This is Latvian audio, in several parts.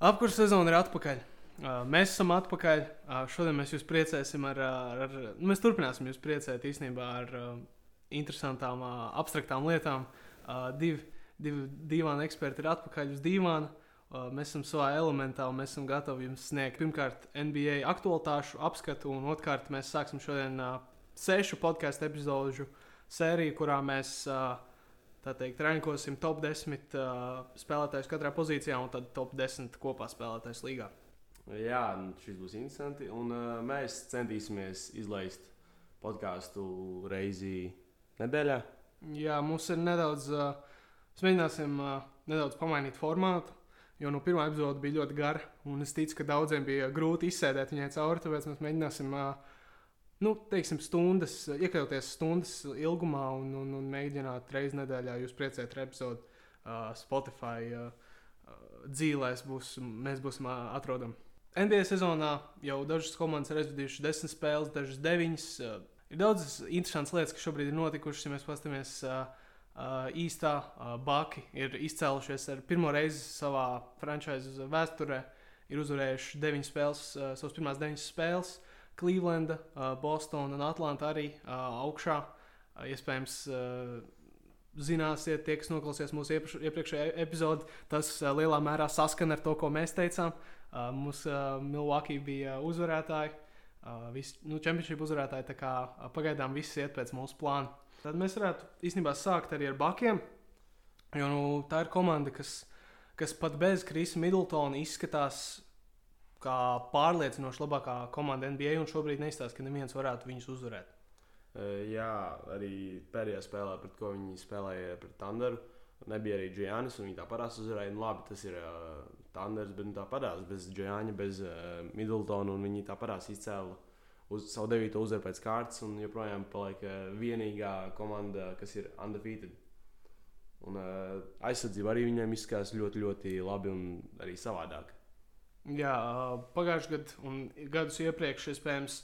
Apkurss sezona ir atpakaļ. Uh, mēs esam atpakaļ. Uh, šodien mēs jūs priecēsim ar, ar, ar nu, mēs turpināsim jūs priecēt īstenībā ar uh, interesantām, uh, abstraktām lietām. Uh, divi, divi divāni eksperti ir atpakaļ uz divāna. Uh, mēs esam savā elementā un mēs esam gatavi jums sniegt pirmkārt NBA aktualitāšu apskatu, un otrkārt mēs sāksim šodien uh, sešu podkāstu epizodu sēriju, kurā mēs uh, tā teikt, rankosim top 10 uh, spēlētājus katrā pozīcijā un tad top 10 kopā spēlētājus līgā. Jā, nu, šis būs interesanti. Un, uh, mēs centīsimies izlaist podkāstu reizi nedēļā. Jā, mums ir nedaudz, uh, mēģināsim uh, nedaudz pamainīt formātu. Jo nu, pirmā epizode bija ļoti gara, un es ticu, ka daudziem bija grūti izsēdēt viņai cauri. Tāpēc mēs mēģināsim uh, nu, teiksim, stundas, iekļauties stundas ilgumā un, un, un mēģināt reizes nedēļā jūs priecēt ar epizodu uh, Spotify uh, dzīvēs. Būs, mēs būsim uh, atrodami. NBA sezonā jau dažas komandas ir aizvadījušas desmit spēles, dažas deviņas. Uh, ir daudzas interesantas lietas, kas šobrīd ir notikušas. Ja mēs paskatāmies uh, uh, īstā, uh, Baki ir izcēlušies ar pirmo reizi savā frančīzes vēsturē. Ir uzvarējuši deviņas spēles, uh, savas pirmās deviņas spēles. Uh, Clevelanda, uh, Bostonā un Atlantā arī uh, augšā. Uh, iespējams, zināsiet, tie, kas noklausījās mūsu iepriekš, iepriekšējā epizodē, tas lielā mērā saskan ar to, ko mēs teicām. Mūsu Milwaukee bija uzvarētāji, visi nu, čempionšīpu uzvarētāji, tā kā pagaidām viss iet pēc mūsu plāna. Tad mēs varētu īstenībā sākt arī ar Bakiem, jo nu, tā ir komanda, kas, kas pat bez Krisa Middletona izskatās kā pārliecinoši labākā komanda NBA, un šobrīd neizstāsta, ka neviens varētu viņus uzvarēt. Jā, arī pēdējā spēlē, pret ko viņi spēlēja pret Thunderu, nebija arī Džēnis, un viņi tāpat uzvarēja. Nu, labi, tas ir uh, Thunders, bet nu, tāpat bez Džēņa, bez uh, Middletona, un viņi tāpat izcēla uz savu devīto uzvaru pēc kārtas, un joprojām paliek uh, vienīgā komanda, kas ir undefeated. Un uh, aizsardzība arī viņiem izskatās ļoti, ļoti labi un arī savādāk. Jā, pagājušajā gadā un gadus iepriekš, iespējams,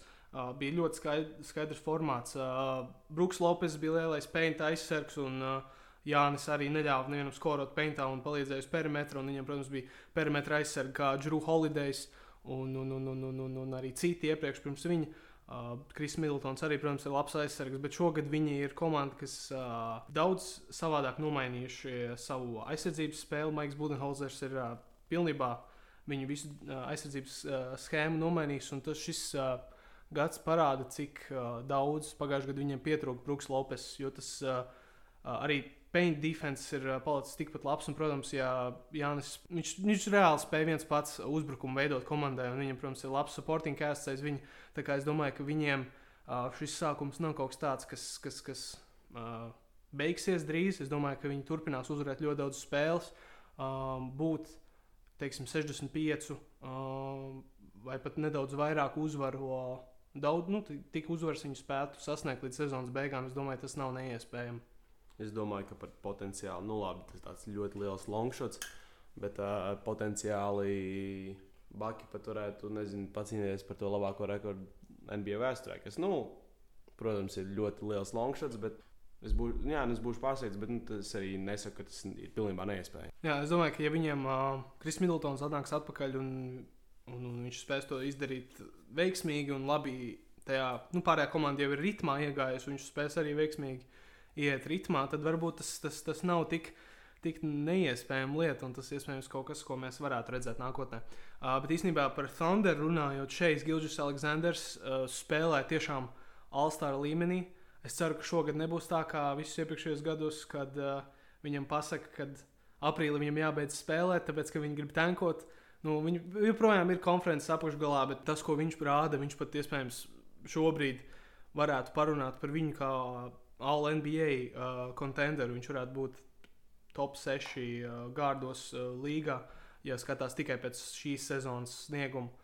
bija ļoti skaidrs, skaidrs formāts. Brooks Lopes bija lielais peņķa aizsargs, un Jānis arī neļāva nevienam skorot peņķā un palīdzēja uz perimetra. Viņam, protams, bija perimetra aizsargi kā Drew Holidays un, un, un, un, un, un, un arī citi iepriekš pirms viņa. Uh, Kris Miltons arī, protams, ir labs aizsargs, bet šogad viņi ir komanda, kas uh, daudz savādāk nomainījuši savu aizsardzības spēli. Maiks Budenholzers ir uh, pilnībā uh, viņu visu aizsardzības schēmu nomainīs. Tas šis gads parāda, cik daudz pagājušajā gadā viņam pietrūka Brooks Lopes. Jo tas arī paint defense ir palicis tikpat labs. Un, protams, ja Jānis, viņš, viņš reāli spēja viens pats uzbrukumu veidot komandai, un viņam, protams, ir labs supporting cast aiz viņa. Tā kā es domāju, ka viņiem šis sākums nav kaut kas tāds, kas. kas, kas Beigsies drīz. Es domāju, ka viņi turpinās uzvarēt ļoti daudz spēles, būt teiksim, 65 uh, vai pat nedaudz vairāk uzvaru. Daudz, nu, tik uzvaras viņi spētu sasniegt līdz sezonas beigām. Es domāju, tas nav neiespējami. Es domāju, ka par potenciālu, nu labi, tas ir ļoti liels longshots, bet uh, potenciāli Baki pat varētu, nezinu, pacīnīties par to labāko rekordu NBA vēsturē, kas, nu, protams, ir ļoti liels longshots, bet Es būšu, jā, nu, es būšu pārsteigts, bet nu, es arī nesaku, ka tas ir pilnībā neiespējami. Jā, es domāju, ka ja viņiem uh, Kris Middletons atnāks atpakaļ un, un, un viņš spēs to izdarīt veiksmīgi un labi, tajā nu, pārējā komanda jau ir ritmā iegājusi, viņš spēs arī veiksmīgi iet ritmā, tad varbūt tas, tas, tas nav tik. Tik neiespējama lieta, un tas iespējams kaut kas, ko mēs varētu redzēt nākotnē. Uh, bet īstenībā par Thunder runājot, šeit Gilžis Aleksandrs uh, spēlē tiešām All-Star līmenī. Uh, Es ceru, ka šogad nebūs tā kā visus iepriekšējos gados, kad uh, viņam pasaka, ka aprīlī viņam jābeidz spēlēt, tāpēc ka viņi grib tankot. Nu, viņi joprojām ir konferences apakšgalā, bet tas, ko viņš rāda, viņš pat iespējams šobrīd varētu parunāt par viņu kā All NBA uh, kontenderu. Viņš varētu būt top 6 uh, gārdos uh, līgā, ja skatās tikai pēc šīs sezonas snieguma.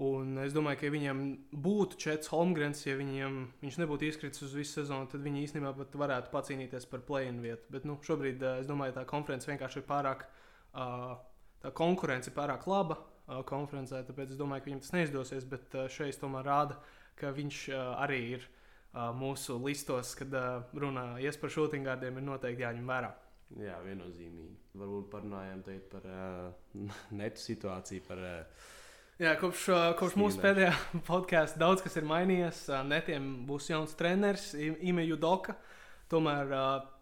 Un es domāju, ka ja viņam būtu Čets Holmgrens, ja viņam, viņš nebūtu izkritis uz visu sezonu, tad viņi īstenībā pat varētu pacīnīties par play-in vietu. Bet nu, šobrīd es domāju, ka tā konference vienkārši ir pārāk, tā konkurence ir pārāk laba konferencē, tāpēc es domāju, ka viņam tas neizdosies. Bet šeit tomēr rāda, ka viņš arī ir mūsu listos, kad runājas par šūtingādiem, ir noteikti jāņem vērā. Jā, viennozīmīgi. Varbūt parunājām par uh, netu situāciju. Par, uh, Jā, kopš, kopš mūsu pēdējā podkāsta daudz kas ir mainījies. Netiem būs jauns treneris, Ime Judoka. Tomēr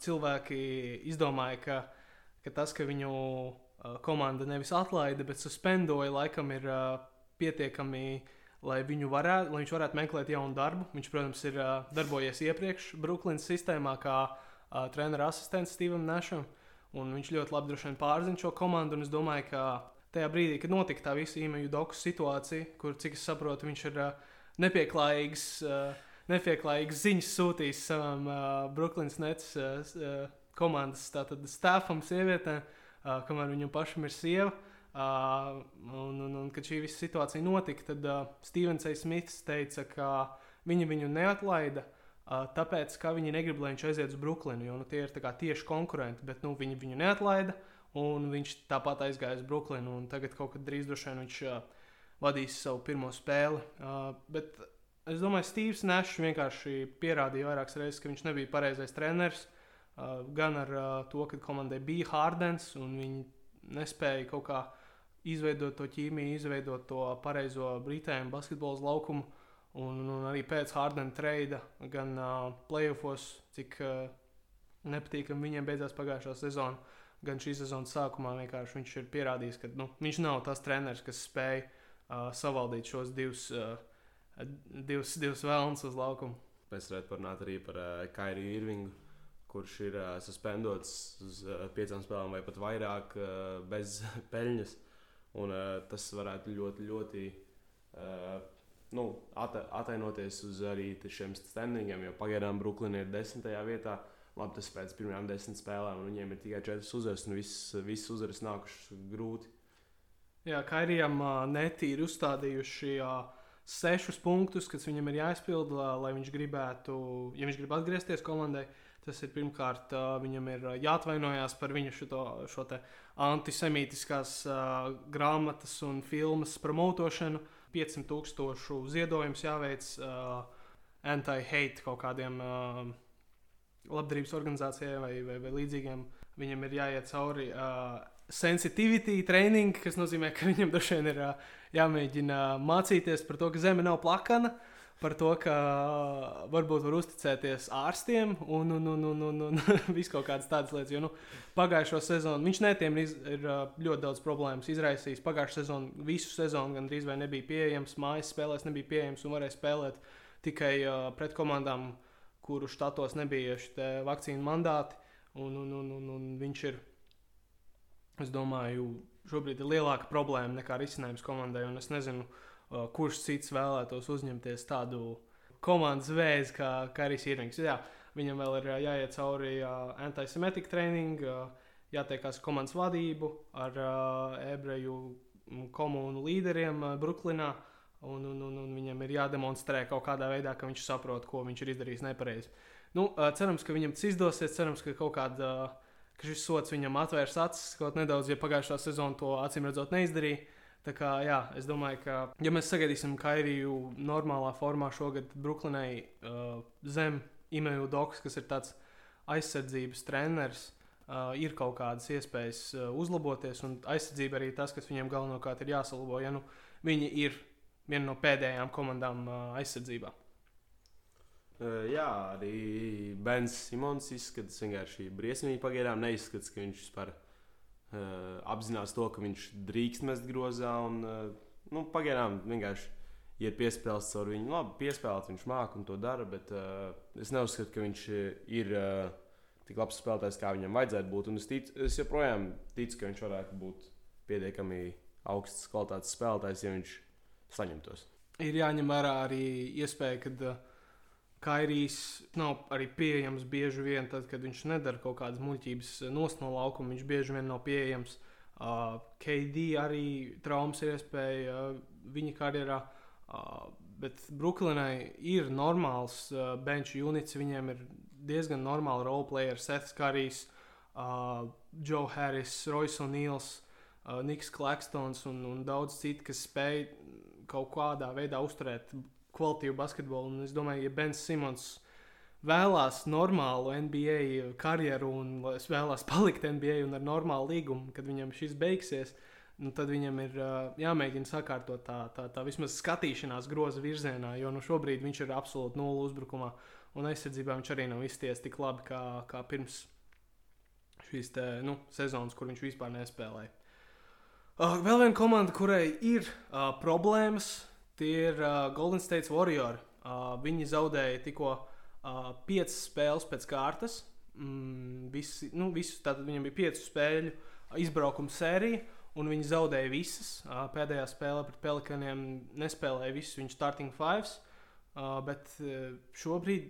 cilvēki izdomāja, ka, ka tas, ka viņu komanda nevis atlaida, bet suspendoja, laikam ir pietiekami, lai, varētu, lai viņš varētu meklēt jaunu darbu. Viņš, protams, ir darbojies iepriekš Brooklynas sistēmā kā treneru asistents Stevam Nešam. Un viņš ļoti labi pārzina šo komandu. Es domāju, ka tajā brīdī, kad notika tā visa īmeņu doku situācija, kur, cik es saprotu, viņš ir uh, nepieklājīgs, uh, nepieklājīgs ziņas sūtījis savam uh, Brooklynas Nets uh, komandas stāvam, sievietēm, uh, kamēr viņam pašam ir sieva. Uh, un, un, un, kad šī visa situācija notika, tad uh, Stevens A. Smiths teica, ka viņi viņu neatlaida. Uh, tāpēc, ka viņi negrib, lai viņš aiziet uz Brooklynu, jo nu, tie ir tieši konkurenti, bet nu, viņi viņu neatlaida. Uh, Un viņš tāpat aizgāja uz Brooklynu, un tagad kaut kad drīz vien viņš uh, vadīs savu pirmo spēli. Uh, bet es domāju, Steve's Nešs vienkārši pierādīja vairākas reizes, ka viņš nebija pareizais treneris. Uh, gan ar uh, to, ka komandai bija Hārdens, un viņi nespēja kaut kā izveidot to ķīmiju, izveidot to pareizo brītējumu basketbola laukumu. Un, un arī pēc Hārdena treida, gan uh, playoffs, cik uh, nepatīkami viņiem beidzās pagājušā sezona gan šīs sezonas sākumā viņš ir pierādījis, ka nu, viņš nav tas treneris, kas spēj uh, savaldīt šos divus, uh, divus, divus vēlnus uz laukumu. Mēs varētu parunāt arī par uh, Kairiju Irvingu, kurš ir uh, suspendots uz uh, piecām spēlēm vai pat vairāk uh, bez peļņas. Un, uh, tas varētu ļoti, ļoti uh, nu, atainoties uz arī šiem standingiem, jo pagaidām Brooklyna ir desmitajā vietā. Uh, Labi, tas pēc pirmajām desmit spēlēm, un viņiem ir tikai četras uzvaras, un visas, visas uzvaras nākušas grūti. Jā, Kairijam uh, netīri uzstādījuši uh, sešus punktus, kas viņam ir jāizpilda, lai viņš gribētu, ja viņš grib atgriezties komandai. Tas ir pirmkārt, uh, viņam ir jāatvainojas par viņu šo, šo antisemītiskās uh, grāmatas un filmas promotošanu. 500 tūkstošu ziedojums jāveic uh, anti-hate kaut kādiem. Uh, labdarības organizācijai vai, vai, vai līdzīgiem, viņam ir jāiet cauri uh, sensitivity training, kas nozīmē, ka viņam droši vien ir uh, jāmēģina mācīties par to, ka zeme nav plakana. Par to, ka varbūt var uzticēties ārstiem un, un, un, un, un, un visu kaut kādas tādas lietas. Jo nu, pagājušo sezonu viņš netiem ir, ir uh, ļoti daudz problēmas izraisījis. Pagājušo sezonu, visu sezonu gandrīz vai nebija pieejams, mājas spēlēs nebija pieejams un varēja spēlēt tikai uh, pret komandām, uh, kuru štatos nebija šie vakcīnu mandāti. Un, un, un, un, un viņš ir, es domāju, šobrīd ir lielāka problēma nekā risinājums komandai. Es nezinu, kurš cits vēlētos uzņemties tādu komandas vēzi kā Karis Irvings. Jā, viņam vēl ir jāiet cauri antisemitiku treniņu, jātiekās komandas vadību ar ebreju komunu līderiem Brooklynā. Un, un, un, un viņam ir jādemonstrē kaut kādā veidā, ka viņš saprot, ko viņš ir izdarījis nepareizi. Nu, cerams, ka viņam tas izdosies. Cerams, ka kaut kāda ka šis sots viņam atvērs acis kaut nedaudz, ja pagājušā sezonā to acīm redzot neizdarīja. Tā kā, jā, es domāju, ka, ja mēs sagaidīsim Kairiju normālā formā šogad Brooklynai uh, zem Imēju Doks, kas ir tāds aizsardzības treneris, uh, ir kaut kādas iespējas uh, uzlaboties, un aizsardzība arī tas, kas viņiem galvenokārt ir jāsalabo. Ja nu, viņi ir viena no pēdējām komandām aizsardzībā. Jā, arī Bens Simons izskatās vienkārši briesmīgi. Pagaidām neizskatās, ka viņš vispār uh, apzinās to, ka viņš drīkst mest grozā. Un, uh, nu, pagaidām vienkārši iet piespēlēt caur viņu. Labi, piespēlēt viņš māca un to dara, bet uh, es neuzskatu, ka viņš ir uh, tik labs spēlētājs, kā viņam vajadzētu būt. Un es, tic, es joprojām ticu, ka viņš varētu būt pietiekami augsts kvalitātes spēlētājs, ja viņš saņemtos. Ir jāņem vērā arī iespēja, ka uh, Kairijs nav arī pieejams bieži vien, tad, kad viņš nedara kaut kādas muļķības uh, no laukuma. Viņš bieži vien nav pieejams. Uh, KD arī traumas ir iespēja uh, viņa karjerā. Uh, bet Brooklynai ir normāls uh, bench units. Viņiem ir diezgan normāli roleplayers, Seths Karijs, uh, Joe Harris, Royce O'Neils, uh, Niks Klakstons un, un daudz citu, kas spēj kaut kādā veidā uzturēt kvalitīvu basketbolu. Un es domāju, ja Bens Simons vēlās normālu NBA karjeru un vēlās palikt NBA un ar normālu līgumu, kad viņam šis beigsies, nu, tad viņam ir uh, jāmēģina sakārtot tā, tā, tā vismaz skatīšanās groza virzienā, jo nu, šobrīd viņš ir absolūti nulles uzbrukumā. Un aizsardzībā viņš arī nav izties tik labi kā, kā pirms šīs te, nu, sezonas, kur viņš vispār nespēlēja. Uh, vēl viena komanda, kurai ir uh, problēmas, tie ir uh, Golden State Warriors. Uh, viņi zaudēja tikko uh, piecas spēles pēc kārtas. Mm, visi, nu, visu, tātad viņam bija piecu spēļu izbraukuma sērija, un viņi zaudēja visas. Uh, pēdējā spēlē pret Pelikaniem nespēlēja visus viņu starting fives. Uh, bet uh, šobrīd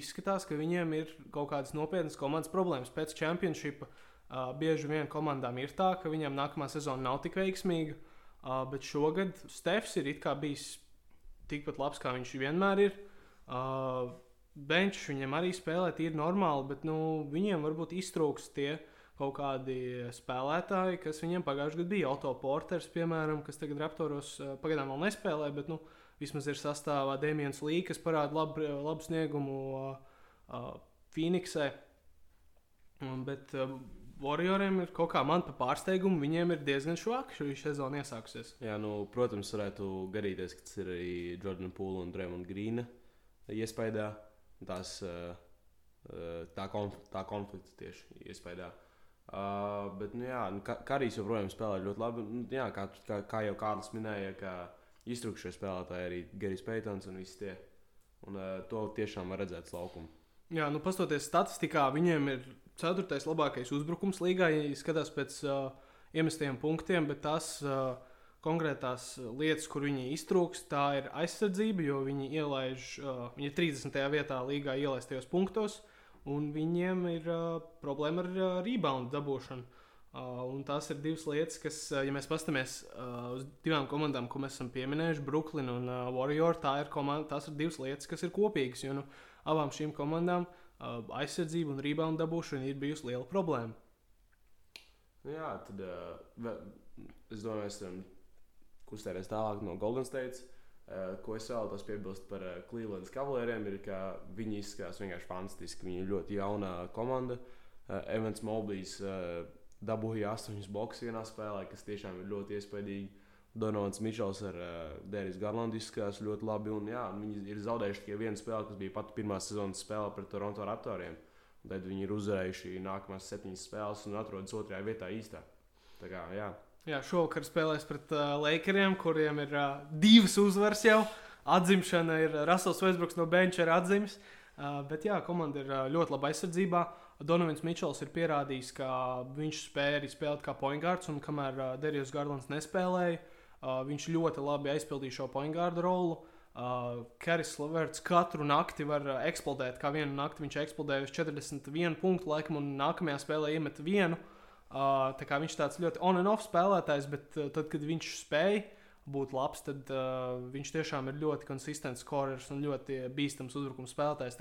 izskatās, ka viņiem ir kaut kādas nopietnas komandas problēmas. Pēc čempionšipa uh, bieži vien komandām ir tā, ka viņiem nākamā sezona nav tik veiksmīga. Uh, bet šogad Stefs ir bijis tikpat labs, kā viņš vienmēr ir. Uh, Benčs viņam arī spēlē, ir normāli, bet nu, viņiem varbūt iztrūks tie kaut kādi spēlētāji, kas viņiem pagājušajā gadā bija. Auto Porters, piemēram, kas tagad Raptoros uh, pagaidām vēl nespēlē, bet nu, vismaz ir sastāvā Dēmons Līja, kas parāda labu, labu sniegumu uh, uh, Phoenixē. Um, bet uh, Warrioriem ir kaut kā man pa pārsteigumu, viņiem ir diezgan švaka šī sezona iesākusies. Jā, nu, protams, varētu garīties, ka tas ir arī Jordana Pūla un Drēmona Grīna iespējā. Tās, tā, konf tā konflikta tieši iespējā. Uh, bet, nu, jā, nu, Karijs joprojām spēlē ļoti labi. Nu, jā, kā, kā, kā jau Kārlis minēja, ka iztrukšie spēlētāji arī Gerijs Peitons un visi tie. Un, uh, to tiešām var redzēt laukumā. Jā, nu, pastoties statistikā, viņiem ir ceturtais labākais uzbrukums līgā, ja skatās pēc uh, iemestajiem punktiem, bet tās uh, konkrētās lietas, kur viņi iztrūks, tā ir aizsardzība, jo viņi ielaiž, uh, viņi ir 30. vietā līgā ielaistajos punktos, un viņiem ir uh, problēma ar uh, rebound dabūšanu. Uh, tās ir divas lietas, kas, ja mēs paskatāmies uh, uz divām komandām, ko mēs esam pieminējuši, Brooklyn un uh, Warrior, tā ir komanda, tās ir divas lietas, kas ir kopīgas. Jo nu, abām šīm komandām uh, aizsardzība un rebound dabūšana ir bijusi liela problēma. Nu jā, tad uh, es domāju, mēs varam kustēties tālāk no Golden State. Uh, ko es vēlos piebilst par uh, Cleveland Cavalieriem, ir, ka viņi izskatās vienkārši fantastiski. Viņi ir ļoti jauna komanda. Uh, Evans Moblīs uh, dabūja astoņus boxus vienā spēlē, kas tiešām ir ļoti iespaidīgi. Donovans Mičels ar uh, Dēris Garlandu izskatās ļoti labi. Un, jā, viņi ir zaudējuši tikai vienu spēli, kas bija pat pirmā sezonas spēle pret Toronto Raptoriem. Tad viņi ir uzvarējuši nākamās septiņas spēles un atrodas otrajā vietā īstā. Tā kā, jā. Jā, šovakar spēlēs pret uh, Lakeriem, kuriem ir uh, divas uzvaras jau. Atzimšana ir Rasels Vēsbruks no Benča ir atzīmis. Uh, bet jā, komanda ir uh, ļoti laba aizsardzībā. Donovans Mičels ir pierādījis, ka viņš spēja arī spēlēt kā points, un kamēr uh, Derijs Garlands nespēlēja, uh, Uh, viņš ļoti labi aizpildīja šo poingārdu rolu. Uh, Keris Laverts katru nakti var uh, eksplodēt. Kā vienu nakti viņš eksplodēja uz 41 punktu, laikam, un nākamajā spēlē iemet vienu. Uh, tā kā viņš tāds ļoti on and off spēlētājs, bet uh, tad, kad viņš spēja būt labs, tad uh, viņš tiešām ir ļoti konsistents skorers un ļoti bīstams uzbrukuma spēlētājs.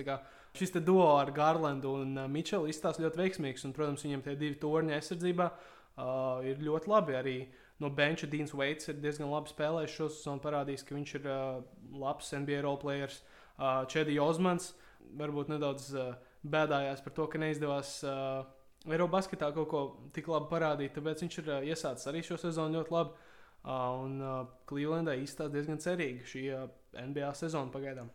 Šis duo ar Garlandu un uh, Mičelu izstāsta ļoti veiksmīgs, un, protams, viņam tie divi torņi aizsardzībā uh, ir ļoti labi. Arī uh, no benča Dīns Veits ir diezgan labi spēlējis šo sezonu, parādījis, ka viņš ir uh, labs NBA roleplayers. Uh, Čedi Osmans varbūt nedaudz uh, bēdājās par to, ka neizdevās uh, Eirobasketā kaut ko tik labi parādīt, tāpēc viņš ir uh, iesācis arī šo sezonu ļoti labi. Uh, un uh, Clevelandai izstāsta diezgan cerīgi šī uh, NBA sezona pagaidām.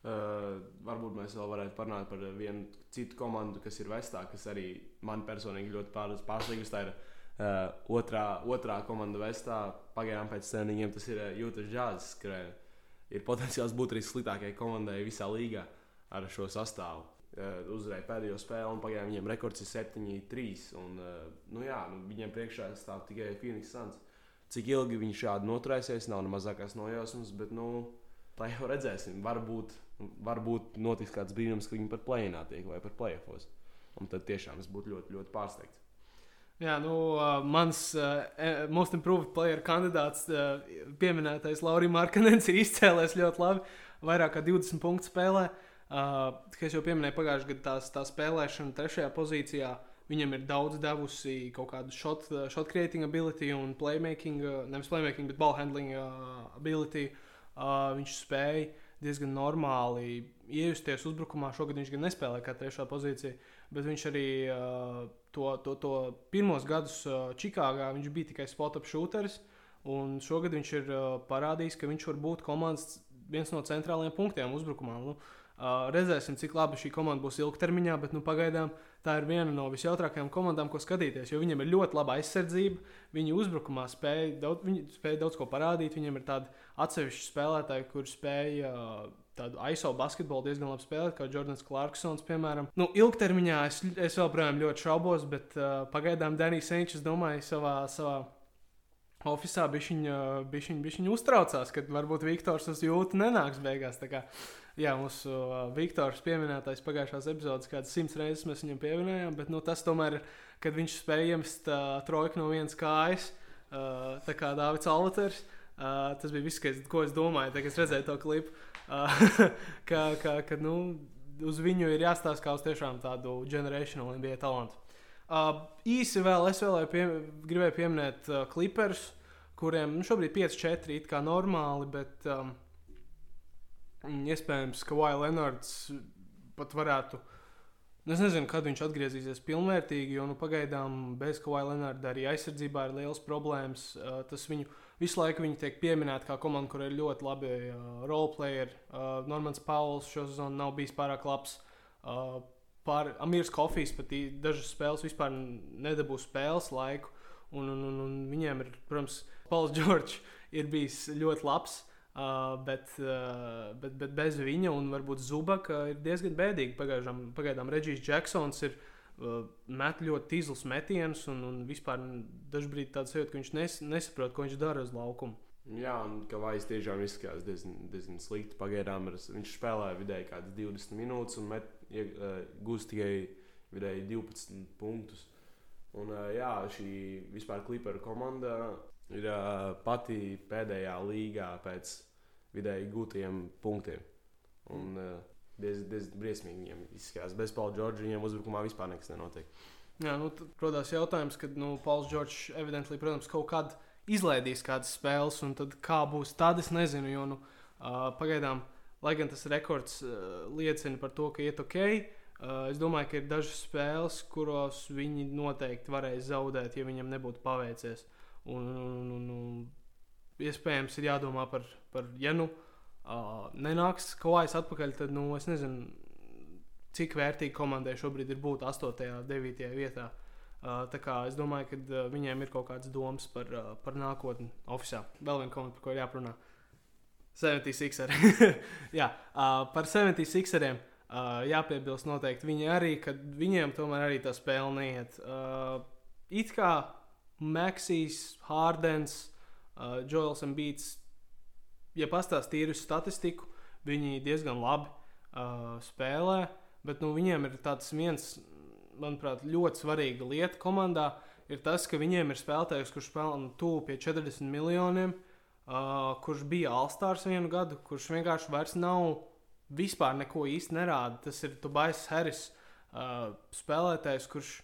Uh, varbūt mēs vēl varētu parunāt par vienu citu komandu, kas ir Vestā, kas arī man personīgi ļoti pārsteigusi. Tā ir Uh, otrā, otrā komanda Vestā pagaidām pēc treniņiem tas ir uh, Jūtas Džāzes, ka ir potenciāls būt arī sliktākajai komandai visā līgā ar šo sastāvu. Uh, uzvarēja pēdējo spēli, un pagaidām viņiem rekords ir 7-3. Un, uh, nu jā, nu, viņiem priekšā stāv tikai Phoenix Suns. Cik ilgi viņš šādi noturēsies, nav ne mazākās nojausmas, bet nu, tā jau redzēsim. Varbūt, varbūt notiks kāds brīnums, ka viņi par plēnā tiek vai par plēfos. Un tad tiešām es būtu ļoti, ļoti pārsteigts. Jā, nu, uh, mans uh, most improved player kandidāts, uh, pieminētais Laurijs Markanens, ir izcēlējis ļoti labi. Vairāk kā 20 punktu spēlē. Uh, kā jau pieminēju, pagājušajā gadā tās, tā spēlēšana trešajā pozīcijā. Viņam ir daudz devusi kaut kādu shot, shot creating ability un playmaking, nevis playmaking, bet ball handling ability. Uh, viņš spēja diezgan normāli iejusties uzbrukumā. Šogad viņš gan nespēlēja kā trešā pozīcija, bet viņš arī uh, to, to, to pirmos gadus uh, Čikāgā bija tikai spot-up shooteris. Un šogad viņš ir uh, parādījis, ka viņš var būt komandas viens no centrālajiem punktiem uzbrukumā. Nu, uh, redzēsim, cik labi šī komanda būs ilgtermiņā, bet nu, pagaidām tā ir viena no visjautrākajām komandām, ko skatīties. Jo viņiem ir ļoti laba aizsardzība, viņi uzbrukumā spēj daudz, viņi spēj daudz ko parādīt. Viņiem ir tādi atsevišķi spēlētāji, kuriem spēj uh, tādu ISO basketbolu diezgan labi spēlēt, kā Jordans Clarksons, piemēram. Nu, ilgtermiņā es, es joprojām ļoti šaubos, bet uh, pagaidām Danijs Senčs domāja savā. savā Oficiālā bija viņa uztraucās, ka varbūt Viktors uz jūtu nenāks beigās. Kā, jā, mūsu uh, Viktors pieminētais pagājušās epizodes, kādas simts reizes mēs viņam pieminējām, bet nu, tas tomēr, kad viņš spēja iemest uh, trojku no vienas kājas, uh, tā kā Dārvids Alvaters, uh, tas bija viss, ko es domāju, kad es redzēju to klipu. Uh, ka, ka, ka, nu, uz viņu ir jāstāsta kā uz tiešām tādu generational NBA talantu. Uh, īsi vēl es vēlēju pie, gribēju pieminēt uh, Clippers, kuriem nu, šobrīd 5-4 ir kā normāli, bet um, iespējams, ka Vaila Lenards pat varētu. Nu, es nezinu, kad viņš atgriezīsies pilnvērtīgi, jo nu, pagaidām bez Kawaii Lenarda arī aizsardzībā ir liels problēmas. Uh, tas viņu visu laiku viņi tiek pieminēti kā komanda, kur ir ļoti labi uh, roleplayeri. Uh, Normans Pauls šo sezonu nav bijis pārāk labs. Uh, Pār Amirs Kofijs pat dažas spēles vispār nedabūs spēles laiku. Un, un, un, un viņiem ir, protams, Pauls Čorčs ir bijis ļoti labs. Uh, bet, uh, bet, bet bez viņa un varbūt Zubaka ir diezgan bēdīgi. Pagaidām, pagaidām Reģijs Džeksons ir uh, met ļoti tīzls metienus un, un vispār dažkārt tāds jūtas, ka viņš nes, nesaprot, ko viņš dara uz laukuma. Jā, un ka Vajs tiešām izskatās diezgan, diezgan slikti. Pagaidām viņš spēlēja vidēji kaut kādas 20 minūtes un met ja, uh, gūst tikai vidēji 12 punktus. Un, uh, jā, šī vispār klipa komanda ir uh, pati pēdējā līgā pēc vidēji gūtajiem punktiem. Un, uh, diezgan diez briesmīgi viņiem izskatās. Bez Paula Čorģa viņiem uzbrukumā vispār nekas nenotiek. Jā, nu, tad rodās jautājums, kad nu, Pauls Čorģs evidently, protams, kaut kad izlaidīs kādas spēles, un tad kā būs, tad es nezinu. Jo nu, uh, pagaidām lai gan tas rekords uh, liecina par to, ka iet ok. Uh, es domāju, ka ir dažas spēles, kuros viņi noteikti varēja zaudēt, ja viņam nebūtu paveicies. Un, un, un, un iespējams, ir jādomā par, par ja nu uh, nenāks kājas atpakaļ, tad nu, es nezinu, cik vērtīgi komandai šobrīd ir būt 8. un 9. vietā. Uh, tā kā es domāju, ka uh, viņiem ir kaut kādas domas par, uh, par nākotni oficiāli. Vēl viena komanda, par ko jāprunā. Uh, 76. Jā, uh, par 76. Uh, jāpiebilst noteikti viņi arī, ka viņiem tomēr arī tā spēle neiet. Uh, it kā Maksīs, Hārdens, uh, Joels un Beats, ja pastāstīs tīru statistiku, viņi diezgan labi uh, spēlē, bet nu, viņiem ir tāds viens, manuprāt, ļoti svarīga lieta komandā, ir tas, ka viņiem ir spēlētājs, kurš spēlē nu, tuvu pie 40 miljoniem. Uh, uh, kurš bija Alstārs vienu gadu, kurš vienkārši vairs nav vispār neko īsti nerāda. Tas ir Tobais Harris, uh, spēlētājs, kurš,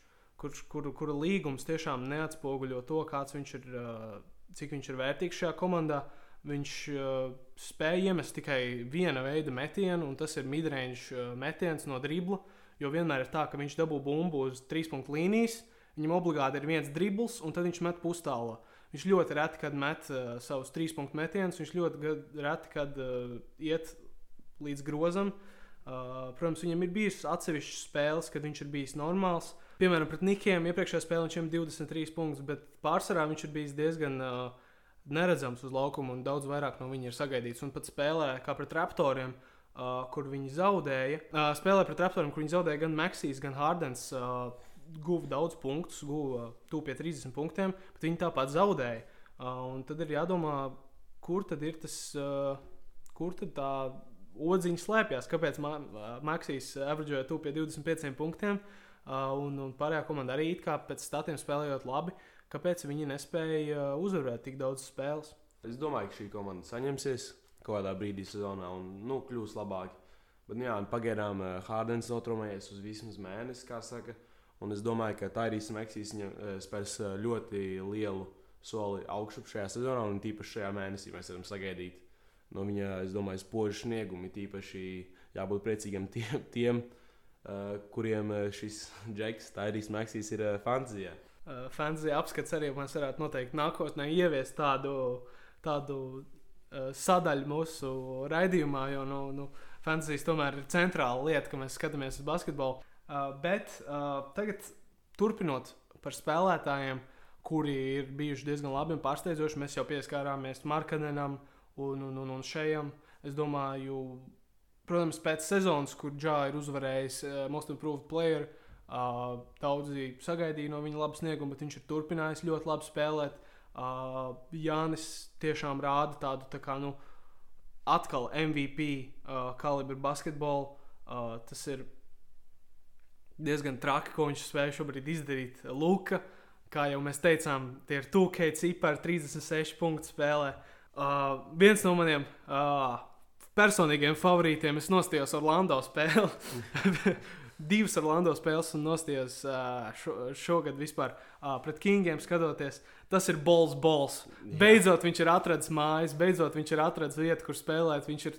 kurš, kuru, kura līgums tiešām neatspoguļo to, kāds viņš ir, uh, cik viņš ir vērtīgs šajā komandā. Viņš uh, spēja iemest tikai viena veida metienu, un tas ir midrange uh, metiens no dribla. Jo vienmēr ir tā, ka viņš dabū bumbu uz trīs punktu līnijas, viņam obligāti ir viens dribbles, un tad viņš met pustālā. Uh, Viņš ļoti reti, kad met uh, savus trīs punktu metienus, viņš ļoti reti, kad uh, iet līdz grozam. Uh, protams, viņam ir bijušas atsevišķas spēles, kad viņš ir bijis normāls. Piemēram, pret Nikiem iepriekšējā spēlē viņš ir 23 punktus, bet pārsvarā viņš ir bijis diezgan uh, neredzams uz laukuma un daudz vairāk no viņa ir sagaidīts. Un pat spēlē, kā pret Raptoriem, uh, kur viņi zaudēja, uh, spēlē pret Raptoriem, kur viņi zaudēja gan Maksīs, gan Hārdens. Uh, guva daudz punktus, guva tuvu pie 30 punktiem, bet viņi tāpat zaudēja. Uh, tad ir jādomā, kur tad ir tas, uh, kur tad tā odziņa slēpjas. Kāpēc Maksīs averģoja tuvu pie 25 punktiem, uh, un, un pārējā komanda arī it kā pēc statiem spēlējot labi, kāpēc viņi nespēja uh, uzvarēt tik daudz spēles? Es domāju, ka šī komanda saņemsies kaut kādā brīdī sezonā un nu, kļūs labāki. Bet, nu, jā, pagaidām Hārdens notrumējies uz vismaz mēnesi, kā saka. Un es domāju, ka Tairīs Meksīs eh, spērs ļoti lielu soli augšup šajā sezonā, un tīpaši šajā mēnesī mēs varam sagaidīt no viņa, es domāju, spožu sniegumu. Tīpaši jābūt priecīgiem tiem, tiem uh, kuriem šis Džeks, Tairijs Maksīs, ir uh, fantāzijā. Uh, fantāzija apskats arī mēs varētu noteikti nākotnē ieviest tādu, tādu uh, sadaļu mūsu raidījumā, jo nu, nu, fantāzijas tomēr ir centrāla lieta, ka mēs skatāmies uz basketbolu. Uh, bet uh, tagad turpinot par spēlētājiem, kuri ir bijuši diezgan labi un pārsteidzoši, mēs jau pieskārāmies Markanenam un, un, un, un Šejam. Es domāju, protams, pēc sezonas, kur Džā ir uzvarējis uh, Most Improved Player, uh, daudzi sagaidīja no viņa labu sniegumu, bet viņš ir turpinājis ļoti labi spēlēt. Uh, Jānis tiešām rāda tādu tā kā, nu, atkal MVP uh, kalibru basketbolu. Uh, tas ir diezgan traki, ko viņš spēja šobrīd izdarīt. Luka, kā jau mēs teicām, tie ir 2K cipari, 36 punktu spēlē. Uh, viens no maniem uh, personīgiem favorītiem, es nostājos Orlando spēli. Divas Orlando spēles un nostājos uh, šo, šogad vispār uh, pret Kingiem skatoties. Tas ir bols, bols. Jā. Beidzot viņš ir atradzis mājas, beidzot viņš ir atradzis vietu, kur spēlēt. Viņš ir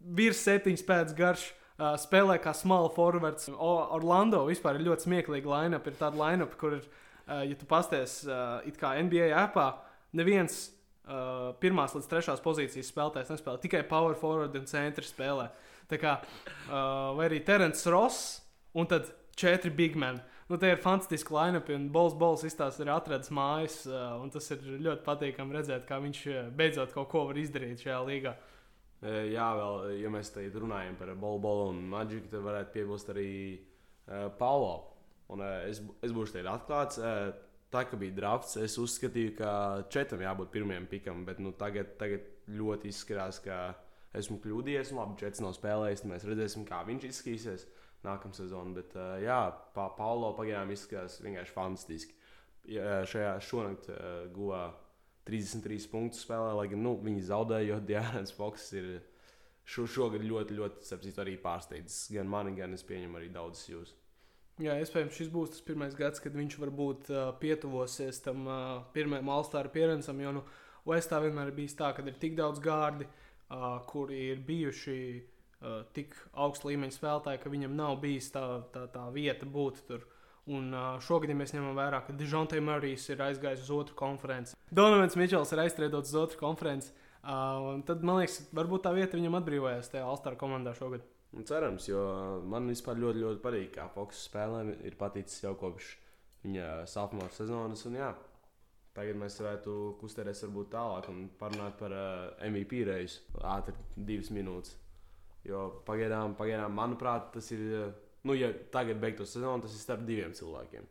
virs septiņas pēc garš. Uh, spēlē kā small forwards. O, Orlando vispār ir ļoti smieklīga line-up. Ir tāda line-up, kur ir, uh, ja tu pasties uh, it kā NBA appā, neviens uh, pirmās līdz trešās pozīcijas spēlētājs nespēlē. Tikai power forward un centri spēlē. Tā kā, uh, vai arī Terence Ross un tad četri big men. Nu, tie ir fantastiski line-up, un Bols Bols izstāsta ir atradzis mājas, uh, un tas ir ļoti patīkami redzēt, kā viņš beidzot kaut ko var izdarīt šajā līgā. Jā, vēl, ja mēs te runājam par Bolbolu un Maģiku, tad varētu piebilst arī uh, Paulo. Un, uh, es, es būšu te atklāts. Uh, tā kā bija drafts, es uzskatīju, ka četram jābūt pirmajam pikam, bet nu, tagad, tagad ļoti izskatās, ka esmu kļūdījies. Labi, četrs nav spēlējis, mēs redzēsim, kā viņš izskatīsies nākamā sezonā. Bet, uh, jā, pa, Paulo pagaidām izskatās vienkārši fantastiski. Ja, šajā šonakt uh, guvā 33 punktus spēlē, lai gan nu, viņi zaudēja, jo Diāns Foks ir šo, šogad ļoti, ļoti sapcīt, arī pārsteidzis. Gan mani, gan es pieņemu arī daudzas jūs. Jā, iespējams, šis būs tas pirmais gads, kad viņš varbūt uh, pietuvosies tam uh, pirmajam Alstāra pieredzam, jo nu, Westā vienmēr ir bijis tā, ka ir tik daudz gārdi, uh, kuri ir bijuši uh, tik augsta līmeņa spēlētāji, ka viņam nav bijis tā, tā, tā vieta būt tur. Un uh, šogad, ja mēs ņemam vērā, ka Dižonte Marijs ir aizgājis uz otru konferenci, Donovans Mičels ir aizstrēdots uz otru konferenci, uh, tad man liekas, varbūt tā vieta viņam atbrīvojās tajā Alstāra komandā šogad. Un cerams, jo man vispār ļoti, ļoti patīk, kā Foks spēlē. Ir paticis jau kopš viņa sophomore sezonas. Un, jā, tagad mēs varētu kustēties varbūt tālāk un parunāt par uh, MVP reizi. Ātri divas minūtes. Jo pagaidām, pagaidām, manuprāt, tas ir. Uh, nu, ja tagad beigtos sezonu, tas ir starp diviem cilvēkiem.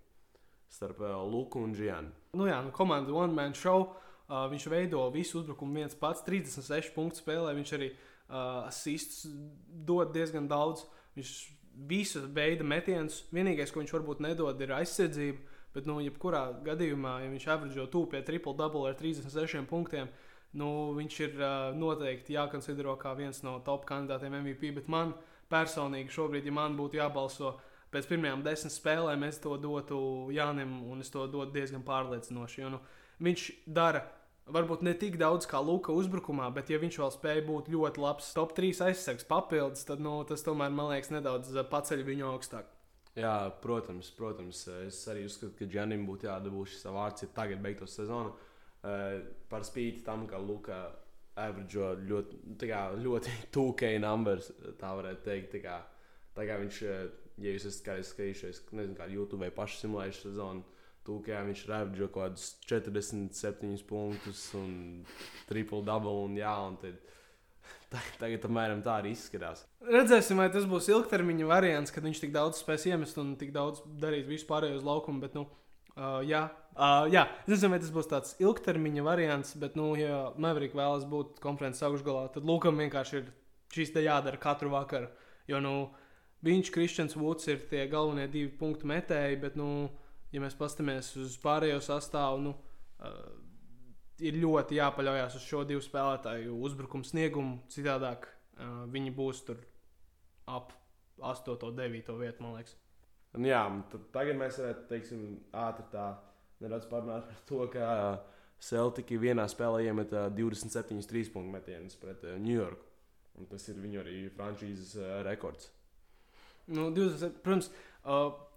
Starp uh, Luku un Džianu. Nu jā, nu, komanda One Man Show. Uh, viņš veido visu uzbrukumu viens pats, 36 punktu spēlē. Viņš arī uh, asists dod diezgan daudz. Viņš visu veidu metienus. Vienīgais, ko viņš varbūt nedod, ir aizsardzība. Bet, nu, jebkurā gadījumā, ja viņš averģo tuvu pie triple double ar 36 punktiem, nu, viņš ir uh, noteikti jākonsidero kā viens no top kandidātiem MVP. Bet man personīgi šobrīd, ja man būtu jābalso pēc pirmajām desmit spēlēm, es to dotu Jānim, un es to dotu diezgan pārliecinoši. Jo, nu, viņš dara varbūt ne tik daudz kā Luka uzbrukumā, bet, ja viņš vēl spēja būt ļoti labs top 3 aizsargs papildus, tad nu, tas tomēr, man liekas, nedaudz paceļ viņu augstāk. Jā, protams, protams. Es arī uzskatu, ka Džanim būtu jādabū šis vārds, ja tagad beigtos sezonu. Uh, par spīti tam, ka Luka average ļoti, kā, ļoti 2K numbers, tā varētu teikt. Tā kā, tā kā viņš, eh, ja jūs esat kādreiz skatījušies, nezinu, kādu YouTube vai pašu simulējušu sezonu, 2K viņš ir average kaut kādus 47 punktus un triple double un jā, un tad. Tagad apmēram tā arī izskatās. Redzēsim, vai tas būs ilgtermiņa variants, kad viņš tik daudz spēs iemest un tik daudz darīt vispārējo uz laukumu. Bet, nu, Uh, jā, uh, jā. es nezinu, vai tas būs tāds ilgtermiņa variants, bet, nu, ja Maverika vēlas būt konferences augšgalā, tad Lukam vienkārši ir šīs te jādara katru vakaru. Jo nu, viņš, Kristians Vuds, ir tie galvenie divi punktu metēji, bet, nu, ja mēs paskatāmies uz pārējo sastāvu, nu, uh, ir ļoti jāpaļaujas uz šo divu spēlētāju uzbrukumu sniegumu. Citādāk uh, viņi būs tur ap 8, 9 vietu, man liekas. Jā, tagad mēs varētu, teiksim, ātri tā nedaudz parunāt par to, ka Celtics vienā spēlē iemeta 27 trīspunktu metienus pret New York. Un tas ir viņu arī frančīzes rekords. Nu, 20, protams,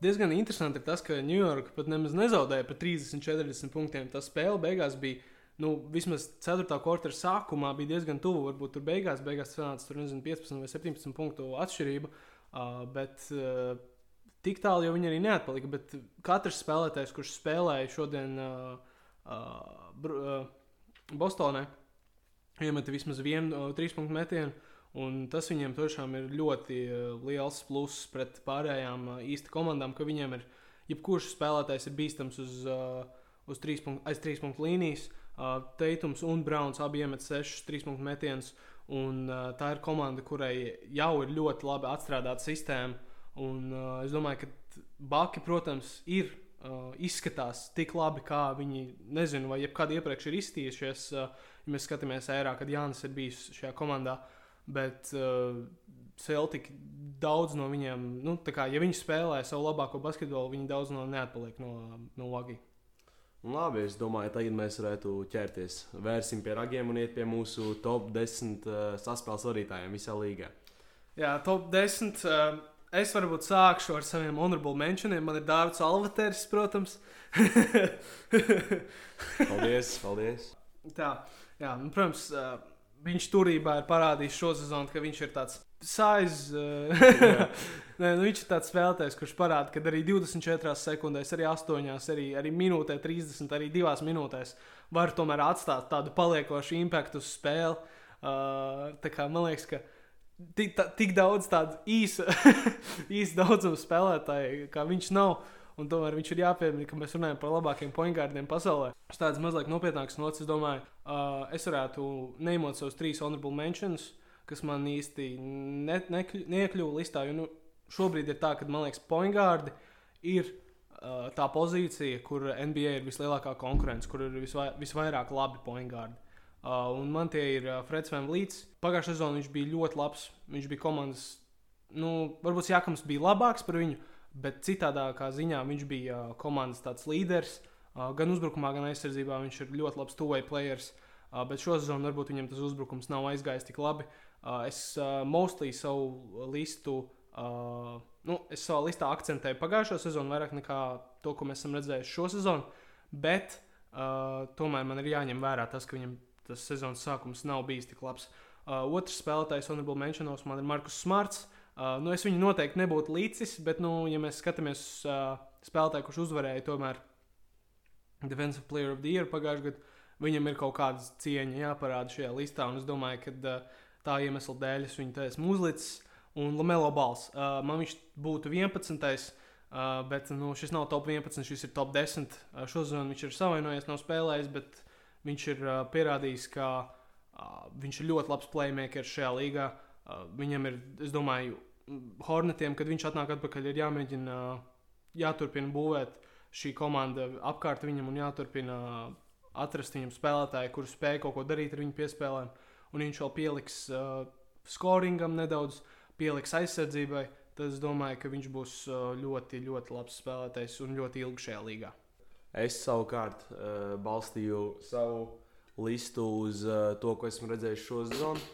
diezgan interesanti ir tas, ka New York pat nemaz nezaudēja par 30, 40 punktiem. Tā spēle beigās bija. Nu, vismaz 4. quartera sākumā bija diezgan tuvu. Varbūt tur beigās, beigās sanāca tur, nezinu, 15 vai 17 punktu atšķirība. Uh, bet uh, tik tālu jau viņi arī neatpalika. Bet katrs spēlētājs, kurš spēlēja šodien uh, uh, uh, Bostonē, iemeta vismaz vienu uh, trīs punktu metienu. Un tas viņiem tiešām ir ļoti uh, liels pluss pret pārējām uh, īsti komandām, ka viņiem ir jebkurš spēlētājs ir bīstams uz, uh, uz trīs punktu, aiz trīs punktu līnijas. Uh, Teitums un Browns abi iemet sešus trīs punktu metienus. Un, uh, tā ir komanda, kurai jau ir ļoti labi atstrādāta sistēma. Un, uh, es domāju, ka Baki, protams, ir uh, izskatās tik labi, kā viņi, nezinu, vai jebkad iepriekš ir izstījušies. Uh, ja mēs skatāmies ērā, kad Jānis ir bijis šajā komandā. Bet uh, Celtic daudz no viņiem, nu, kā, ja viņi spēlē savu labāko basketbolu, viņi daudz no neatpaliek no, no Lagijas. Nu, labi, es domāju, tagad mēs varētu ķerties. Vērsim pie ragiem un iet pie mūsu top 10 uh, saspēles vadītājiem visā līgā. Jā, top 10. Uh, es varbūt sākšu ar saviem honorable mentioniem. Man ir Dārvids Alvaters, protams. paldies, paldies. Tā, jā, nu, protams, uh, viņš turībā ir parādījis šo sezonu, ka viņš ir tāds Saiz, uh, Nē, nu viņš ir tāds spēlētājs, kurš parāda, ka arī 24 sekundēs, arī 8, arī, arī minūtē, 30, arī 2 minūtēs var tomēr atstāt tādu paliekošu impaktu uz spēli. Uh, kā, man liekas, ka tik, tā, tik daudz tādu īsu, īsu daudzumu spēlētāju, kā viņš nav. Un tomēr viņš ir jāpiemina, ka mēs runājam par labākajiem pointgārdiem pasaulē. Tas tāds mazliet nopietnāks nots, es domāju, uh, es varētu neimot savus trīs honorable mentions, kas man īsti ne, ne, neiekļuva listā. Jo, nu, šobrīd ir tā, ka man liekas, pointgārdi ir uh, tā pozīcija, kur NBA ir vislielākā konkurence, kur ir visvai, visvairāk labi pointgārdi. Uh, un man tie ir uh, Freds Vanlīts. Pagājušā sezonā viņš bija ļoti labs. Viņš bija komandas, nu, varbūt Jākams bija labāks par viņu, bet citādā ziņā viņš bija uh, komandas līderis. Uh, gan uzbrukumā, gan aizsardzībā viņš ir ļoti labs two-way players. Uh, bet šo sezonu varbūt viņam tas uzbrukums nav aizgājis tik labi. Uh, Uh, es uh, mostly savu listu, uh, nu, es savā listā akcentēju pagājušo sezonu vairāk nekā to, ko mēs esam redzējuši šo sezonu. Bet uh, tomēr man ir jāņem vērā tas, ka viņam tas sezonas sākums nav bijis tik labs. Uh, otrs spēlētājs, Honorable Mentionos, man ir Markus Smarts. Uh, nu, es viņu noteikti nebūtu līdzis, bet, nu, ja mēs skatāmies uz uh, spēlētāju, kurš uzvarēja tomēr Defensive Player of the Year pagājušajā gadā, viņam ir kaut kāda cieņa jāparāda šajā listā. Un es domāju, ka uh, tā iemesla dēļ es viņu esmu uzlicis. Un Lamelo Bals. Uh, man viņš būtu 11. Uh, bet nu, šis nav top 11, šis ir top 10. Uh, Šodien viņš ir savainojies, nav spēlējis, bet viņš ir uh, pierādījis, ka uh, viņš ir ļoti labs playmakers šajā līgā. Uh, viņam ir, es domāju, Hornetiem, kad viņš atnāk atpakaļ, ir jāmēģina, jāturpina būvēt šī komanda apkārt viņam un jāturpina atrast viņam spēlētāju, kurš spēj kaut ko darīt ar viņu piespēlēm. Uh, un viņš vēl pieliks uh, scoringam nedaudz, pieliks aizsardzībai, tad es domāju, ka viņš būs uh, ļoti, ļoti labs spēlētājs un ļoti ilgi šajā līgā. Es savukārt uh, balstīju savu listu uz uh, to, ko esmu redzējis šo sezonu.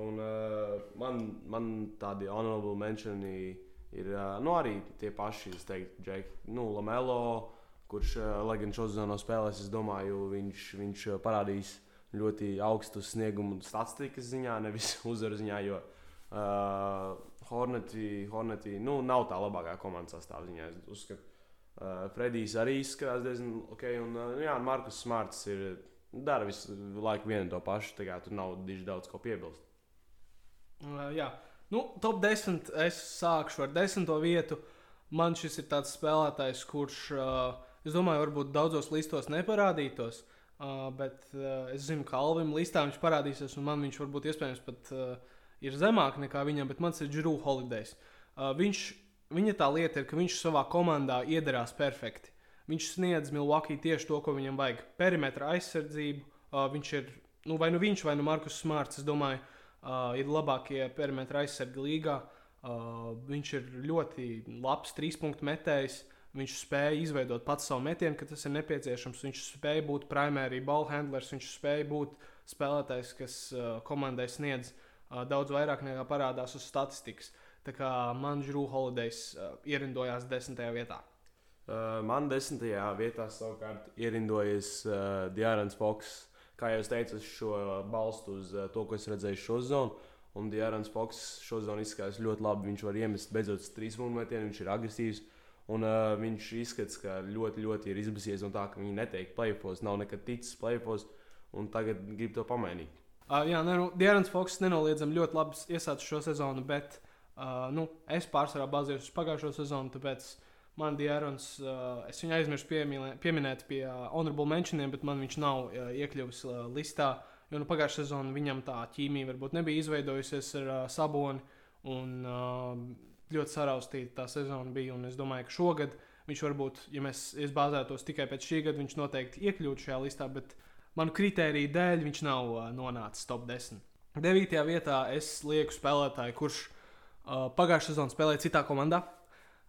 Un, uh, man, man tādi honorable mentioni ir uh, nu, arī tie paši, es teiktu, Jake, nu, Lamelo, kurš, uh, lai gan šo sezonu spēlēs, es domāju, viņš, viņš parādīs uh, ļoti augstu sniegumu statistikas ziņā, nevis uzvaru ziņā. Jo uh, Horneti, Horneti nu, nav tā labākā komandas sastāvziņā. Es uzskatu, uh, Fredijs arī izskatās diezgan ok. Un, uh, jā, Markus Smarts ir, dara visu laiku vienu to pašu. Tā kā tur nav diži daudz ko piebilst. Uh, jā, nu, top 10. Es sākšu ar 10. vietu. Man šis ir tāds spēlētājs, kurš, uh, es domāju, varbūt daudzos listos neparādītos. Uh, bet uh, es zinu, ka Alvim listā viņš parādīsies, un man viņš varbūt iespējams pat uh, ir zemāk nekā viņam, bet mans ir Drew Holidays. Uh, viņš, viņa tā lieta ir, ka viņš savā komandā iedarās perfekti. Viņš sniedz Milwaukee tieši to, ko viņam vajag. Perimetra aizsardzību. Uh, viņš ir, nu, vai nu viņš, vai nu Markus Smarts, es domāju, uh, ir labākie perimetra aizsargi līgā. Uh, viņš ir ļoti labs trīs punktu metējs. Viņš spēja izveidot pats savu metienu, kad tas ir nepieciešams. Viņš spēja būt primārī ball handlers, viņš spēja būt spēlētājs, kas uh, komandai sniedz uh, daudz vairāk nekā parādās uz statistikas. Tā kā man Drew Holidays uh, ierindojās desmitajā vietā. Uh, man desmitajā vietā savukārt ierindojas uh, Dārns Foks. Kā jau teicu, es šo balstu uz uh, to, ko es redzēju šo zonu. Un Dārns Foks šo zonu izskatās ļoti labi. Viņš var iemest beidzot trīs punktu metienu, viņš ir agresīvs. Un uh, viņš izskatās, ka ļoti, ļoti ir izbēsies no tā, ka viņi neteikt plēfos, nav nekad ticis plēfos, un tagad grib to pamainīt. Uh, jā, nu, Dārns Foks nenoliedzami ļoti labi iesācis šo sezonu, bet uh, nu, es pārsvarā bazējos uz pagājušo sezonu, tāpēc man Dārns, uh, es viņu aizmirsu pieminēt pie uh, honorable mentioniem, bet man viņš nav uh, iekļuvis uh, listā, jo nu, pagājušā sezonā viņam tā ķīmija varbūt nebija izveidojusies ar uh, Saboni. Un, uh, ļoti saraustīta tā sezona bija. Es domāju, ka šogad viņš varbūt, ja mēs bāzētos tikai pēc šī gada, viņš noteikti iekļūtu šajā listā, bet manu kritēriju dēļ viņš nav uh, nonācis top 10. Devītajā vietā es lieku spēlētāju, kurš uh, pagājušā sezonā spēlēja citā komandā.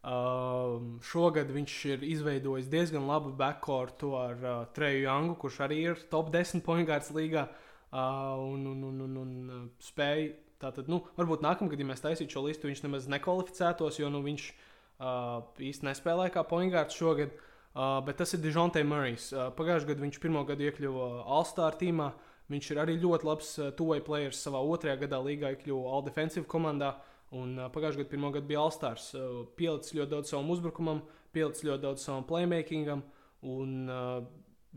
Uh, šogad viņš ir izveidojis diezgan labu backcourtu ar uh, Treju Youngu, kurš arī ir top 10 pointgārds līgā uh, un, un, un, un, un spēja Tātad, nu, varbūt nākamgad, ja mēs taisītu šo listu, viņš nemaz nekvalificētos, jo nu, viņš uh, īstenībā nespēlēja kā poingārds šogad. Uh, bet tas ir Dižonte Murray's. Uh, Pagājušajā gadā viņš pirmo gadu iekļuva All-Star tīmā. Viņš ir arī ļoti labs uh, two-way players savā otrajā gadā līgā, iekļuva All-Defensive komandā. Un uh, pagājušajā gadā pirmā gada bija All-Stars. Uh, pielicis ļoti daudz savam uzbrukumam, pielicis ļoti daudz savam playmakingam. Un, uh,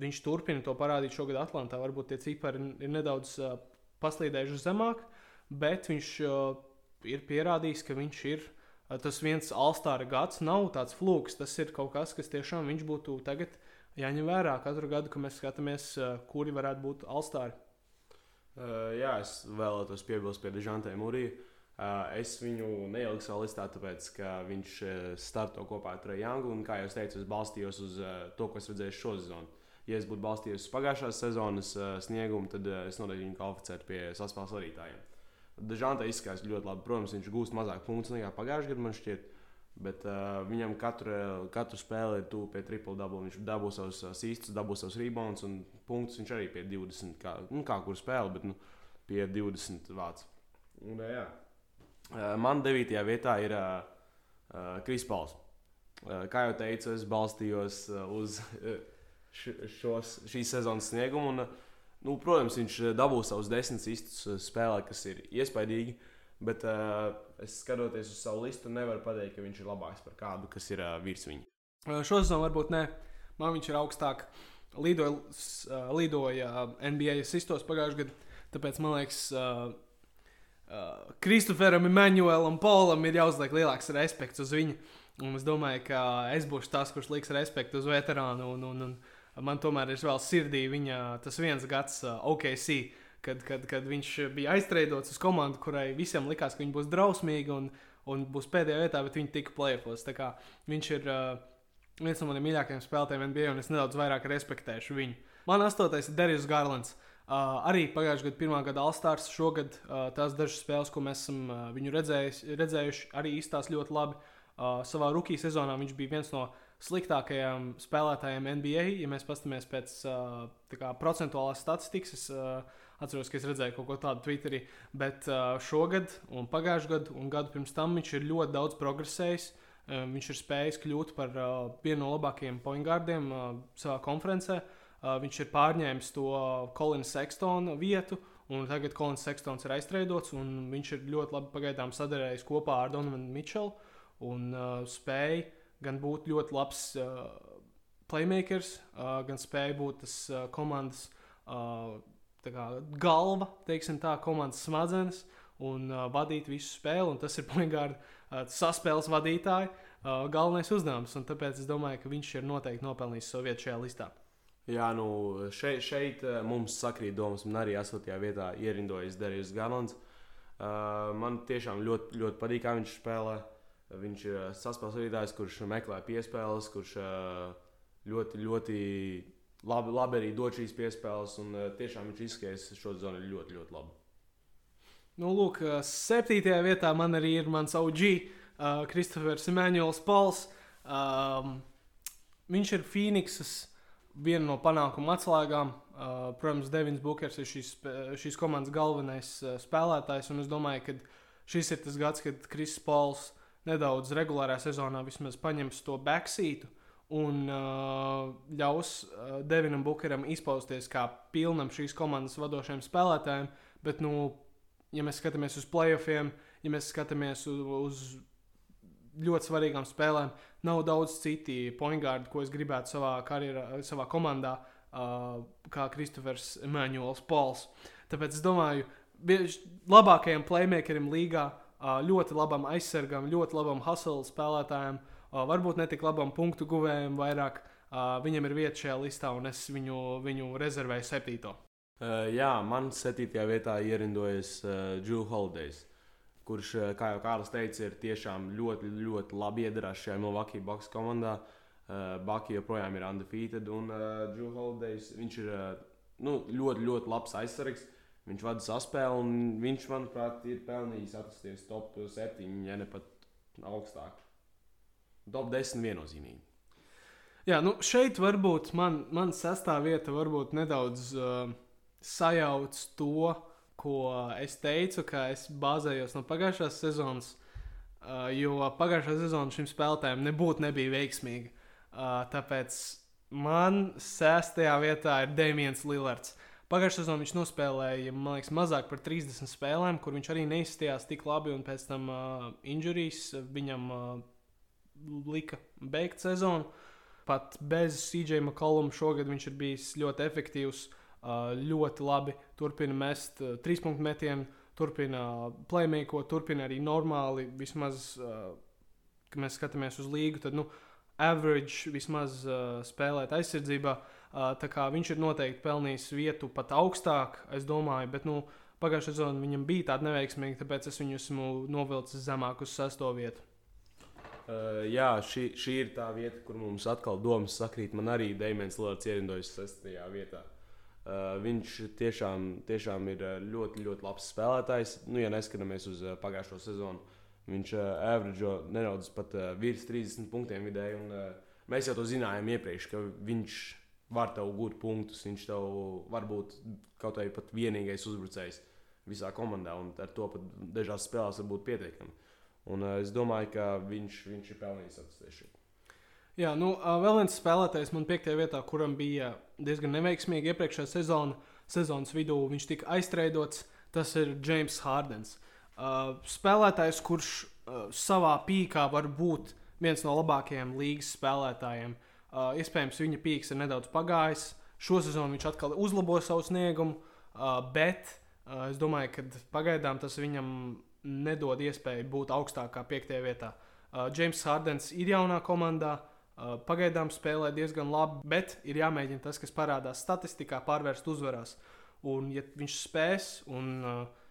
viņš turpina to parādīt šogad Atlantā. Varbūt tie cipari ir nedaudz uh, paslīdējuši zemāk. Uh, bet viņš uh, ir pierādījis, ka viņš ir uh, tas viens alstāra gads. Nav tāds flūks, tas ir kaut kas, kas tiešām viņš būtu tagad jāņem vērā katru gadu, kad mēs skatāmies, uh, kuri varētu būt alstāri. Uh, jā, es vēlētos piebilst pie Dežantē Mūrija. Uh, es viņu neieliku savā listā, tāpēc, ka viņš uh, starto kopā ar Trajangu. Un, kā jau teicu, es balstījos uz uh, to, ko es redzēju šo sezonu. Ja es būtu balstījies uz pagājušās sezonas uh, sniegumu, tad uh, es noteikti viņu kvalificētu pie saspēles vadītājiem. Dažādi izskatās ļoti labi. Protams, viņš gūst mazāk punktu nekā pagājušajā gadā, man šķiet. Bet uh, viņam katru, katru spēli ir tuvu pie triple double. Viņš dabū savus īstus, dabū savus rebounds un punktus. Viņš arī pie 20, kā, nu, kā kur spēle, bet nu, pie 20 vāc. Un, jā. Uh, man 9. vietā ir uh, uh, Krispals. Uh, kā jau teicu, es balstījos uh, uz uh, šos, šīs sezonas sniegumu. Un, uh, Nu, protams, viņš eh, dabūs savus desmit īstus eh, spēlē, kas ir iespaidīgi. Bet uh, es skatoties uz savu listu, nevaru pateikt, ka viņš ir labāks par kādu, kas ir uh, virs viņa. Šo sezonu varbūt ne. Man viņš ir augstāk. Lidoja, uh, lidoja NBA sistos pagājušajā gadā. Tāpēc man liekas, uh, uh, Kristoferam, Emanuēlam, Polam ir jāuzliek lielāks respekts uz viņu. Un es domāju, ka es būšu tas, kurš liks respektu uz veterānu. Un, un, un, man tomēr ir vēl sirdī viņa tas viens gads OKC. Kad, kad, kad viņš bija aizstrēdots uz komandu, kurai visiem likās, ka viņi būs drausmīgi un, un būs pēdējā vietā, bet viņi tika plēfos. Viņš ir uh, viens no maniem mīļākajiem spēlētājiem NBA, un es nedaudz vairāk respektēšu viņu. Man astotais ir Derijs Garlands. Uh, arī pagājušajā gadā, pirmā gada Alstārs, šogad uh, tās dažas spēles, ko mēs esam uh, viņu redzējuši, redzējuši, arī izstāsta ļoti labi. Uh, savā rookie sezonā viņš bija viens no uh, sliktākajiem spēlētājiem NBA. Ja mēs paskatāmies pēc kā, procentuālās statistikas, es atceros, ka es redzēju kaut ko tādu Twitterī, bet šogad, un pagājušajā gadā, un gadu pirms tam viņš ir ļoti daudz progresējis. Viņš ir spējis kļūt par vienu no labākajiem pointgārdiem uh, savā konferencē. Viņš ir pārņēmis to Kolina Sextona vietu. Un tagad Kolins Sextons ir aizstrēdots, un viņš ir ļoti labi pagaidām sadarbojies kopā ar Donovanu Mičelu un uh, spēja gan būt ļoti labs uh, playmakers, uh, gan spēja būt tas uh, komandas uh, kā, galva, teiksim tā, komandas smadzenes un uh, vadīt visu spēli. Tas ir Poingārda uh, saspēles vadītāja uh, galvenais uzdevums. Tāpēc es domāju, ka viņš ir noteikti nopelnījis savu vietu šajā listā. Jā, nu šeit, šeit mums sakrīt domas. Man arī 8. vietā ierindojas Darījus Galants. Uh, man tiešām ļoti, ļoti patīk, kā viņš spēlē. Uh, Viņš ir eh, saspēles vadītājs, kurš meklē piespēles, kurš eh, ļoti, ļoti labi, labi arī dod šīs piespēles. Un eh, tiešām viņš izskatās šo zonu ļoti, ļoti labi. Nu, lūk, septītajā vietā man arī ir mans OG, uh, Kristofers Emanuels Pols. Um, viņš ir Phoenixas viena no panākuma atslēgām. Uh, protams, Devins Bookers ir šīs, šīs komandas galvenais uh, spēlētājs, un es domāju, ka šis ir tas gads, kad Kris Pols nedaudz regulārā sezonā vismaz paņems to backsītu un uh, ļaus uh, Devinam Bukeram izpausties kā pilnam šīs komandas vadošajam spēlētājam. Bet, nu, ja mēs skatāmies uz playoffiem, ja mēs skatāmies uz, uz ļoti svarīgām spēlēm, nav daudz citi poingārdi, ko es gribētu savā karjerā, savā komandā, uh, kā Kristofers Emanuels Pols. Tāpēc es domāju, labākajam playmakerim līgā, uh, ļoti labam aizsargam, ļoti labam hustle spēlētājam. Uh, varbūt ne tik labam punktu guvējam, vairāk uh, viņam ir vieta šajā listā, un es viņu, viņu rezervēju septīto. Uh, jā, man septītajā vietā ierindojas uh, Drew Holidays, kurš, uh, kā jau Kārlis teica, ir tiešām ļoti, ļoti labi iedarās šajā Milwaukee Bucks komandā. Uh, Baki joprojām ir undefeated, un uh, Drew Holidays viņš ir uh, nu, ļoti, ļoti labs aizsargs. Viņš vada saspēli, un viņš, manuprāt, ir pelnījis atrasties top 7, ja ne pat augstāk. Top 10 viennozīmīgi. Jā, nu šeit varbūt man, man sastāv vieta varbūt nedaudz uh, sajauc to, ko es teicu, ka es bāzējos no pagājušās sezonas, uh, jo pagājušā sezona šim spēlētājam nebūtu nebija veiksmīga. Uh, tāpēc man sestajā vietā ir Dēmons Lillards. Pagājušā sezonā viņš nospēlēja, man liekas, mazāk par 30 spēlēm, kur viņš arī neizstījās tik labi, un pēc tam uh, injurijas viņam uh, lika beigt sezonu. Pat bez CJ McColluma šogad viņš ir bijis ļoti efektīvs, ļoti labi turpina mest trīs punktu metienu, turpina playmēko, turpina arī normāli. Vismaz, kad mēs skatāmies uz līgu, tad nu, average vismaz spēlēt aizsardzībā. Tā kā viņš ir noteikti pelnījis vietu pat augstāk, es domāju, bet nu, pagājušā sezonā viņam bija tāda neveiksmīga, tāpēc es viņu esmu novilcis zemāk uz sesto vietu. Uh, jā, šī, šī ir tā vieta, kur mums atkal domas sakrīt. Man arī Dēmons Lords ierindojas 6. vietā. Uh, viņš tiešām, tiešām ir ļoti, ļoti labs spēlētājs. Nu, ja neskatāmies uz pagājušo sezonu, viņš uh, average nedaudz pat uh, virs 30 punktiem vidēji. Un, uh, mēs jau to zinājām iepriekš, ka viņš var tev gūt punktus. Viņš tev var būt kaut vai pat vienīgais uzbrucējs visā komandā, un ar to pat dažās spēlēs var būt pietiekami. Un, uh, es domāju, ka viņš, viņš ir pelnījis šeit. Jā, nu, vēl viens spēlētājs man piektajā vietā, kuram bija diezgan neveiksmīgi iepriekšējā sezonā, sezonas vidū viņš tika aizstrēdots. Tas ir James Hardens. Uh, spēlētājs, kurš uh, savā pīkā var būt viens no labākajiem līgas spēlētājiem. Uh, iespējams, viņa pīks ir nedaudz pagājis. Šo sezonu viņš atkal uzlabo savu sniegumu, uh, bet uh, es domāju, ka pagaidām tas viņam nedod iespēju būt augstākā piektajā vietā. Uh, James Hardens ir jaunā komandā, uh, pagaidām spēlē diezgan labi, bet ir jāmēģina tas, kas parādās statistikā, pārvērst uzvarās. Un, ja viņš spēs, un uh,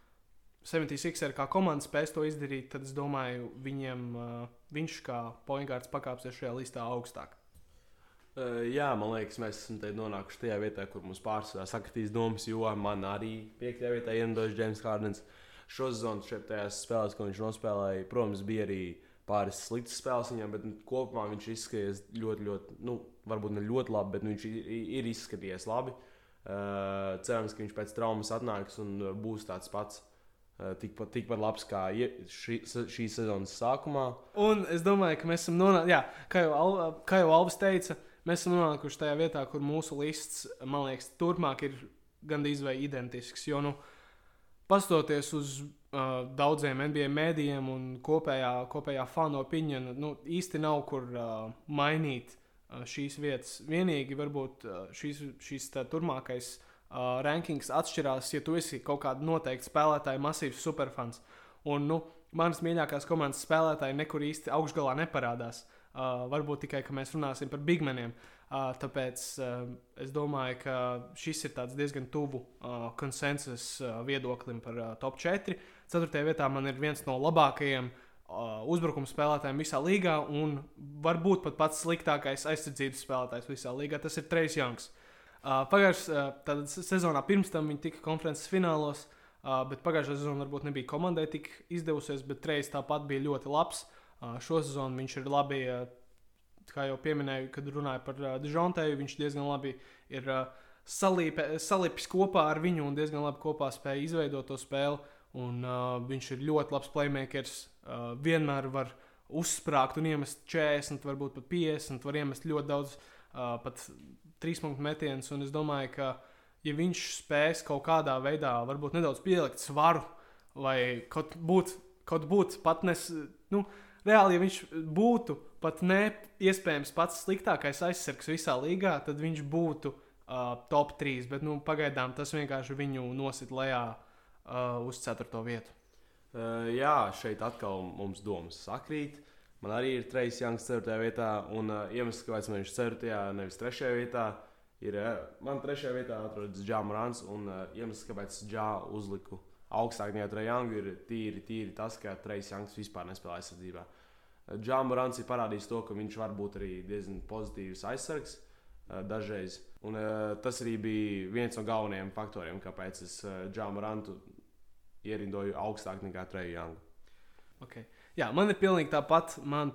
76 ar kā komanda spēs to izdarīt, tad es domāju, viņiem, uh, viņš kā poingārds pakāpsies šajā listā augstāk. Uh, jā, man liekas, mēs esam nonākuši tajā vietā, kur mums pārsvarā sakritīs domas, jo man arī piektajā vietā ienāca James Hardens. Uh, šo sezonu šajās spēlēs, ko viņš nospēlēja, protams, bija arī pāris sliktas spēles viņam, bet nu, kopumā viņš izskatījās ļoti, ļoti, nu, varbūt ne ļoti labi, bet nu, viņš ir, izskatījies labi. Uh, cerams, ka viņš pēc traumas atnāks un būs tāds pats. Uh, tikpat, tikpat labs kā šī, šīs sezonas sākumā. Un es domāju, ka mēs esam nonākuši, kā, jau, kā jau Alvis teica, mēs esam nonākuši tajā vietā, kur mūsu lists, man liekas, turpmāk ir gandrīz vai identisks. Jo, nu, Pastoties uz uh, daudziem NBA mēdījiem un kopējā, kopējā fanu opinionu, nu, īsti nav kur uh, mainīt uh, šīs vietas. Vienīgi varbūt uh, šīs, šīs tā, turpmākais uh, rankings atšķirās, ja tu esi kaut kāda noteikta spēlētāja masīvs superfans. Un, nu, manas mīļākās komandas spēlētāji nekur īsti augšgalā neparādās. Uh, varbūt tikai, ka mēs runāsim par bigmeniem. Uh, Uh, tāpēc uh, es domāju, ka šis ir diezgan tuvu uh, konsensus uh, viedoklim par uh, top 4. Ceturtajā vietā man ir viens no labākajiem uh, uzbrukuma spēlētājiem visā līgā, un varbūt pat pats sliktākais aizsardzības spēlētājs visā līgā. Tas ir Trejs Janks. Uh, Pagājušajā uh, sezonā pirms tam viņi tika konferences finālos, uh, bet pagājušā sezonā varbūt nebija komandai tik izdevusies, bet Trejs tāpat bija ļoti labs. Uh, šo sezonu viņš ir labi. Uh, kā jau pieminēju, kad runāju par uh, Dižontēju, viņš diezgan labi ir uh, salīpe, salipis kopā ar viņu un diezgan labi kopā spēja izveidot to spēli. Un, uh, viņš ir ļoti labs playmakers. Uh, vienmēr var uzsprāgt un iemest 40, varbūt pat 50, var iemest ļoti daudz, uh, pat trīs punktu metienus. Un es domāju, ka, ja viņš spēs kaut kādā veidā, varbūt nedaudz pielikt svaru, lai kaut būtu kaut būt pat nes. Nu, reāli, ja viņš būtu pat ne iespējams pats sliktākais aizsargs visā līgā, tad viņš būtu uh, top 3. Bet nu, pagaidām tas vienkārši viņu nosit lejā uh, uz 4. vietu. Uh, jā, šeit atkal mums domas sakrīt. Man arī ir Trejs Janks 4. vietā, un uh, iemesls, kāpēc viņš ir 4. nevis 3. vietā, ir uh, man 3. vietā atrodas Džāmarans, un uh, iemesls, kāpēc Džā uzliku augstāk nekā Trejāngu, ir tīri, tīri tas, ka Trejs Janks vispār nespēlē aizsardzībā. Uh, Džamborants ir parādījis to, ka viņš var būt arī diezgan pozitīvs aizsargs eh, dažreiz. Un, uh, tas arī bija viens no galvenajiem faktoriem, kāpēc es Džamborantu ierindoju augstāk nekā Treju Jangu. Okay. Jā, man ir pilnīgi tāpat. Man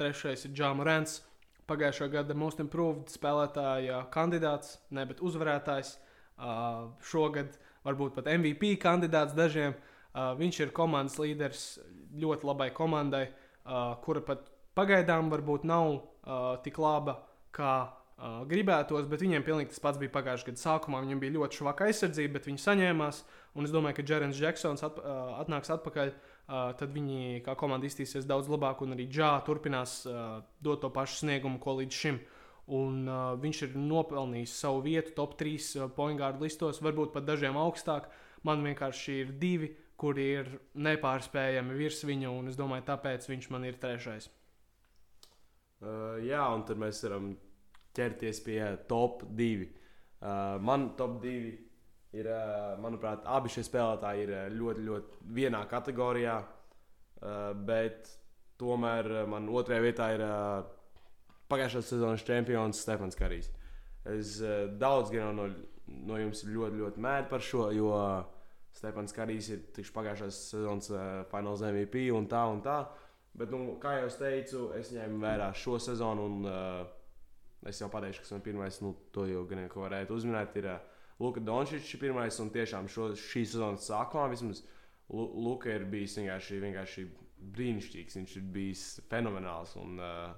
trešais ir Džamborants. Pagājušā gada Most Improved spēlētāja kandidāts, ne bet uzvarētājs. Uh, šogad varbūt pat MVP kandidāts dažiem. Uh, viņš ir komandas līderis ļoti labai komandai. Uh, uh, kura pat pagaidām varbūt nav uh, tik laba, kā uh, gribētos, bet viņiem pilnīgi tas pats bija pagājušā gada sākumā. Viņam bija ļoti švaka aizsardzība, bet viņi saņēmās. Un es domāju, ka Jerens Džeksons at, uh, atnāks atpakaļ. Uh, tad viņi kā komanda iztīsies daudz labāk, un arī Džā turpinās uh, dot to pašu sniegumu, ko līdz šim. Un, uh, viņš ir nopelnījis savu vietu top 3 uh, poingārdu listos, varbūt pat dažiem augstāk. Man vienkārši ir divi kuri ir nepārspējami virs viņa, un es domāju, tāpēc viņš man ir trešais. Uh, jā, un tad mēs varam ķerties pie top 2. Uh, man top 2 ir, uh, manuprāt, abi šie spēlētāji ir uh, ļoti, ļoti vienā kategorijā, uh, bet tomēr uh, man otrajā vietā ir uh, pagājušās sezonas čempions Stefans Karijs. Es uh, daudz no, no jums ļoti, ļoti mēru par šo, jo Stefans Karijs ir tikš pagājušās sezonas uh, fināls MVP un tā un tā. Bet, nu, kā jau teicu, es ņēmu vērā šo sezonu, un uh, es jau pateikšu, kas man pirmais, nu, to jau gan jau varētu uzminēt, ir uh, Luka Dončičs pirmais, un tiešām šo, šī sezonas sākumā vismaz Lu Luka ir bijis vienkārši, vienkārši brīnišķīgs, viņš ir bijis fenomenāls. Un, uh,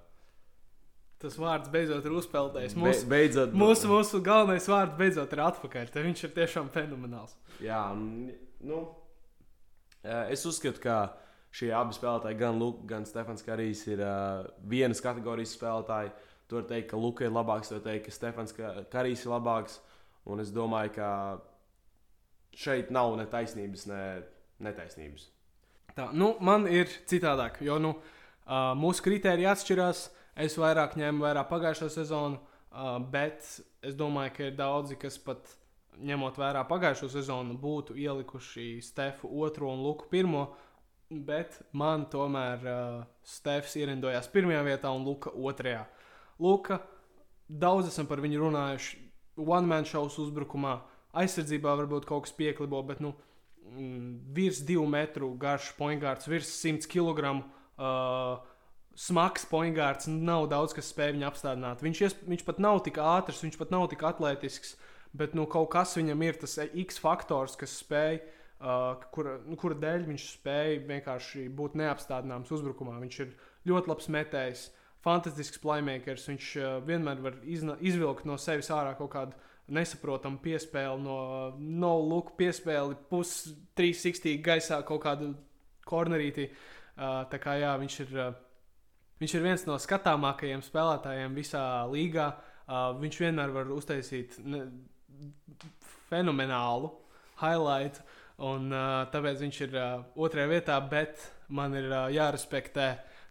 Tas vārds beidzot ir uzpeldējis. Mūsu, Be, beidzot, mūsu, mūsu galvenais vārds beidzot ir atpakaļ. Te viņš ir tiešām fenomenāls. Jā, nu, es uzskatu, ka šie abi spēlētāji, gan Luka, gan Stefans Karijs, ir uh, vienas kategorijas spēlētāji. Tur teikt, ka Luka ir labāks, tur teikt, ka Stefans Karijs ir labāks. Un es domāju, ka šeit nav ne taisnības, ne netaisnības. Tā, nu, man ir citādāk, jo nu, uh, mūsu kritēriji atšķirās. Uh, Es vairāk ņēmu vērā pagājušo sezonu, uh, bet es domāju, ka ir daudzi, kas pat ņemot vērā pagājušo sezonu, būtu ielikuši Stefu otro un Luku pirmo. Bet man tomēr uh, Stefs ierindojās pirmajā vietā un Luka otrajā. Luka, daudz esam par viņu runājuši. One man šovs uzbrukumā, aizsardzībā varbūt kaut kas pieklibo, bet nu, mm, virs divu metru garš poingārds, virs 100 kg. Uh, smags poingārds, nav daudz kas spēj viņu apstādināt. Viņš, ies, viņš pat nav tik ātrs, viņš pat nav tik atletisks, bet nu, kaut kas viņam ir tas X faktors, kas spēj. Uh, kura, nu, kura dēļ viņš spēja vienkārši būt neapstādināms uzbrukumā. Viņš ir ļoti labs metējs, fantastisks playmakers. Viņš uh, vienmēr var izna, izvilkt no sevis ārā kaut kādu nesaprotamu piespēli, no no look piespēli, pus 360 gaisā kaut kādu kornerīti. Uh, tā kā jā, viņš ir. Uh, Viņš ir viens no skatāmākajiem spēlētājiem visā līgā. Uh, viņš vienmēr var uztaisīt ne, fenomenālu highlight, un uh, tāpēc viņš ir uh, otrajā vietā. Bet man ir uh, jārespektē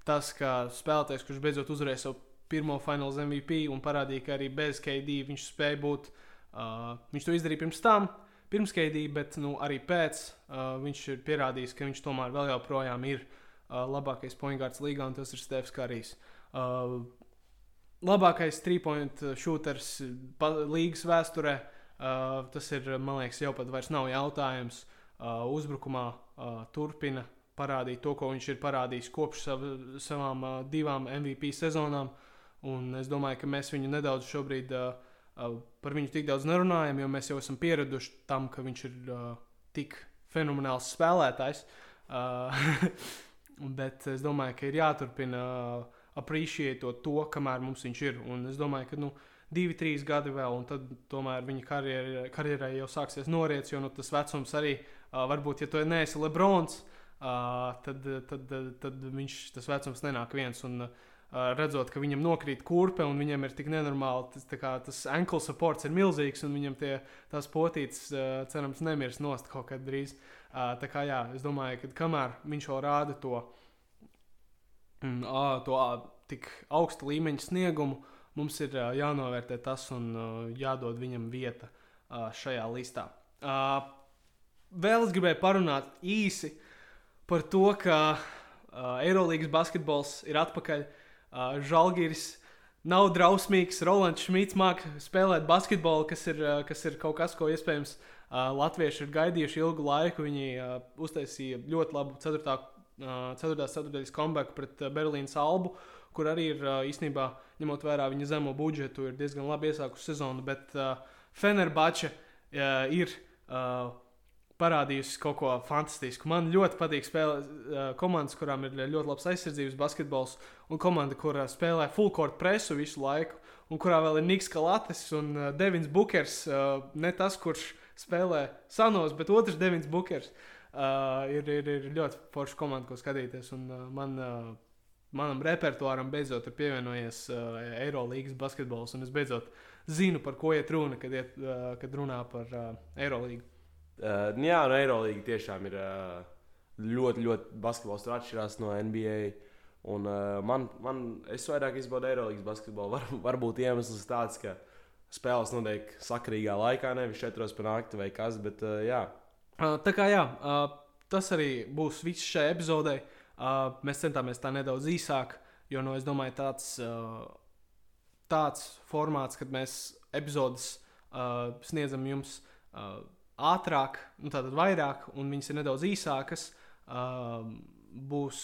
tas, ka spēlētājs, kurš beidzot uzvarēja savu pirmo fināls MVP un parādīja, ka arī bez KD viņš spēja būt. Uh, viņš to izdarīja pirms tam, pirms KD, bet nu, arī pēc uh, viņš ir pierādījis, ka viņš tomēr vēl joprojām ir uh, uh, labākais poingārds līgā, un tas ir Stefs Karijs. Uh, labākais trīspoint shooters līgas vēsturē. Uh, tas ir, man liekas, jau pat vairs nav jautājums. Uh, uzbrukumā uh, turpina parādīt to, ko viņš ir parādījis kopš sav, savām uh, divām MVP sezonām. Un es domāju, ka mēs viņu nedaudz šobrīd uh, uh, par viņu tik daudz nerunājam, jo mēs jau esam pieraduši tam, ka viņš ir uh, tik fenomenāls spēlētājs. Uh, bet es domāju, ka ir jāturpina uh, appreciētot to, kamēr mums viņš ir. Un es domāju, ka nu, divi, trīs gadi vēl, un tad tomēr viņa karjerai, karjerai jau sāksies noriets, jo nu, tas vecums arī uh, varbūt, ja tu neesi Lebrons, uh, tad, tad, tad, tad viņš tas vecums nenāk viens. Un, uh, redzot, ka viņam nokrīt kurpe un viņam ir tik nenormāli, tas, kā, tas ankle supports ir milzīgs un viņam tie, tās potītes, cerams, nemirs nost kaut kad drīz. Tā kā jā, es domāju, ka kamēr viņš vēl rāda to, mm, to tik augsta līmeņa sniegumu, mums ir jānovērtē tas un jādod viņam vieta šajā listā. Vēl es gribēju parunāt īsi par to, ka Eirolandes basketbols ir atpakaļ. Žalgiris nav drausmīgs. Rolands Šmits māca spēlēt basketbolu, kas ir, kas ir kaut kas, ko iespējams uh, latvieši ir gaidījuši ilgu laiku. Viņi uh, uztaisīja ļoti labu 4. Uh, 4. ceturtdaļas comeback pret uh, Berlīnas albu, kur arī ir uh, īstenībā, ņemot vērā viņa zemo budžetu, ir diezgan labi iesākusi sezonu. Bet uh, Fenerbača uh, ir. Uh, parādījusi kaut ko fantastisku. Man ļoti patīk spēlēt uh, komandas, kurām ir ļoti labs aizsardzības basketbols, un komanda, kur uh, spēlē full court presu visu laiku, un kurā vēl ir Niks Kalatis un uh, Devins Bukers. Uh, ne tas, kurš spēlē sanos, bet otrs Devins Bukers. Uh, ir, ir, ir ļoti forša komanda, ko skatīties. Un, uh, man, uh, manam repertuāram beidzot ir pievienojies uh, Eirolandes basketbols, un es beidzot zinu, par ko iet runa, kad, iet, uh, kad runā par uh, Eirolandu. Uh, jā, no Eirolandes tiešām ir uh, ļoti, ļoti basketbols tur atšķirās no NBA. Un, uh, man, man, es vairāk izbaudu Eirolandes basketbolu. Var, varbūt iemesls tāds, ka spēles notiek sakarīgā laikā, nevis četros par nakti vai kas. Bet, uh, jā. uh, tā kā jā, uh, tas arī būs viss šai epizodei. Uh, mēs centāmies tā nedaudz īsāk, jo nu, es domāju, tāds, uh, tāds formāts, kad mēs epizodes uh, sniedzam jums. Uh, ātrāk, nu, tātad vairāk, un viņas ir nedaudz īsākas, uh, būs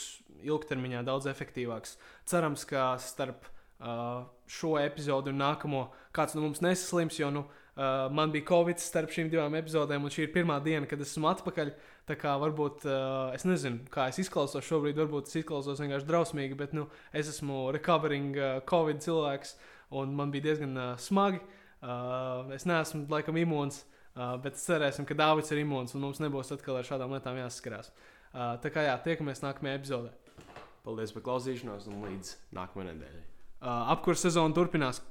ilgtermiņā daudz efektīvāks. Cerams, ka starp uh, šo epizodu un nākamo kāds no mums nesaslims, jo nu, uh, man bija Covid starp šīm divām epizodēm, un šī ir pirmā diena, kad esmu atpakaļ. Tā kā varbūt uh, es nezinu, kā es izklausos šobrīd, varbūt es izklausos vienkārši drausmīgi, bet nu, es esmu recovering uh, Covid cilvēks, un man bija diezgan uh, smagi. Uh, es neesmu laikam imūns. Uh, Uh, bet cerēsim, ka Dārvids ir imūns un mums nebūs atkal ar šādām lietām jāsaskarās. Uh, tā kā jā, tiekamies nākamajā epizodē. Paldies par klausīšanos un līdz nākamajai nedēļai. Apkurss sezona turpinās.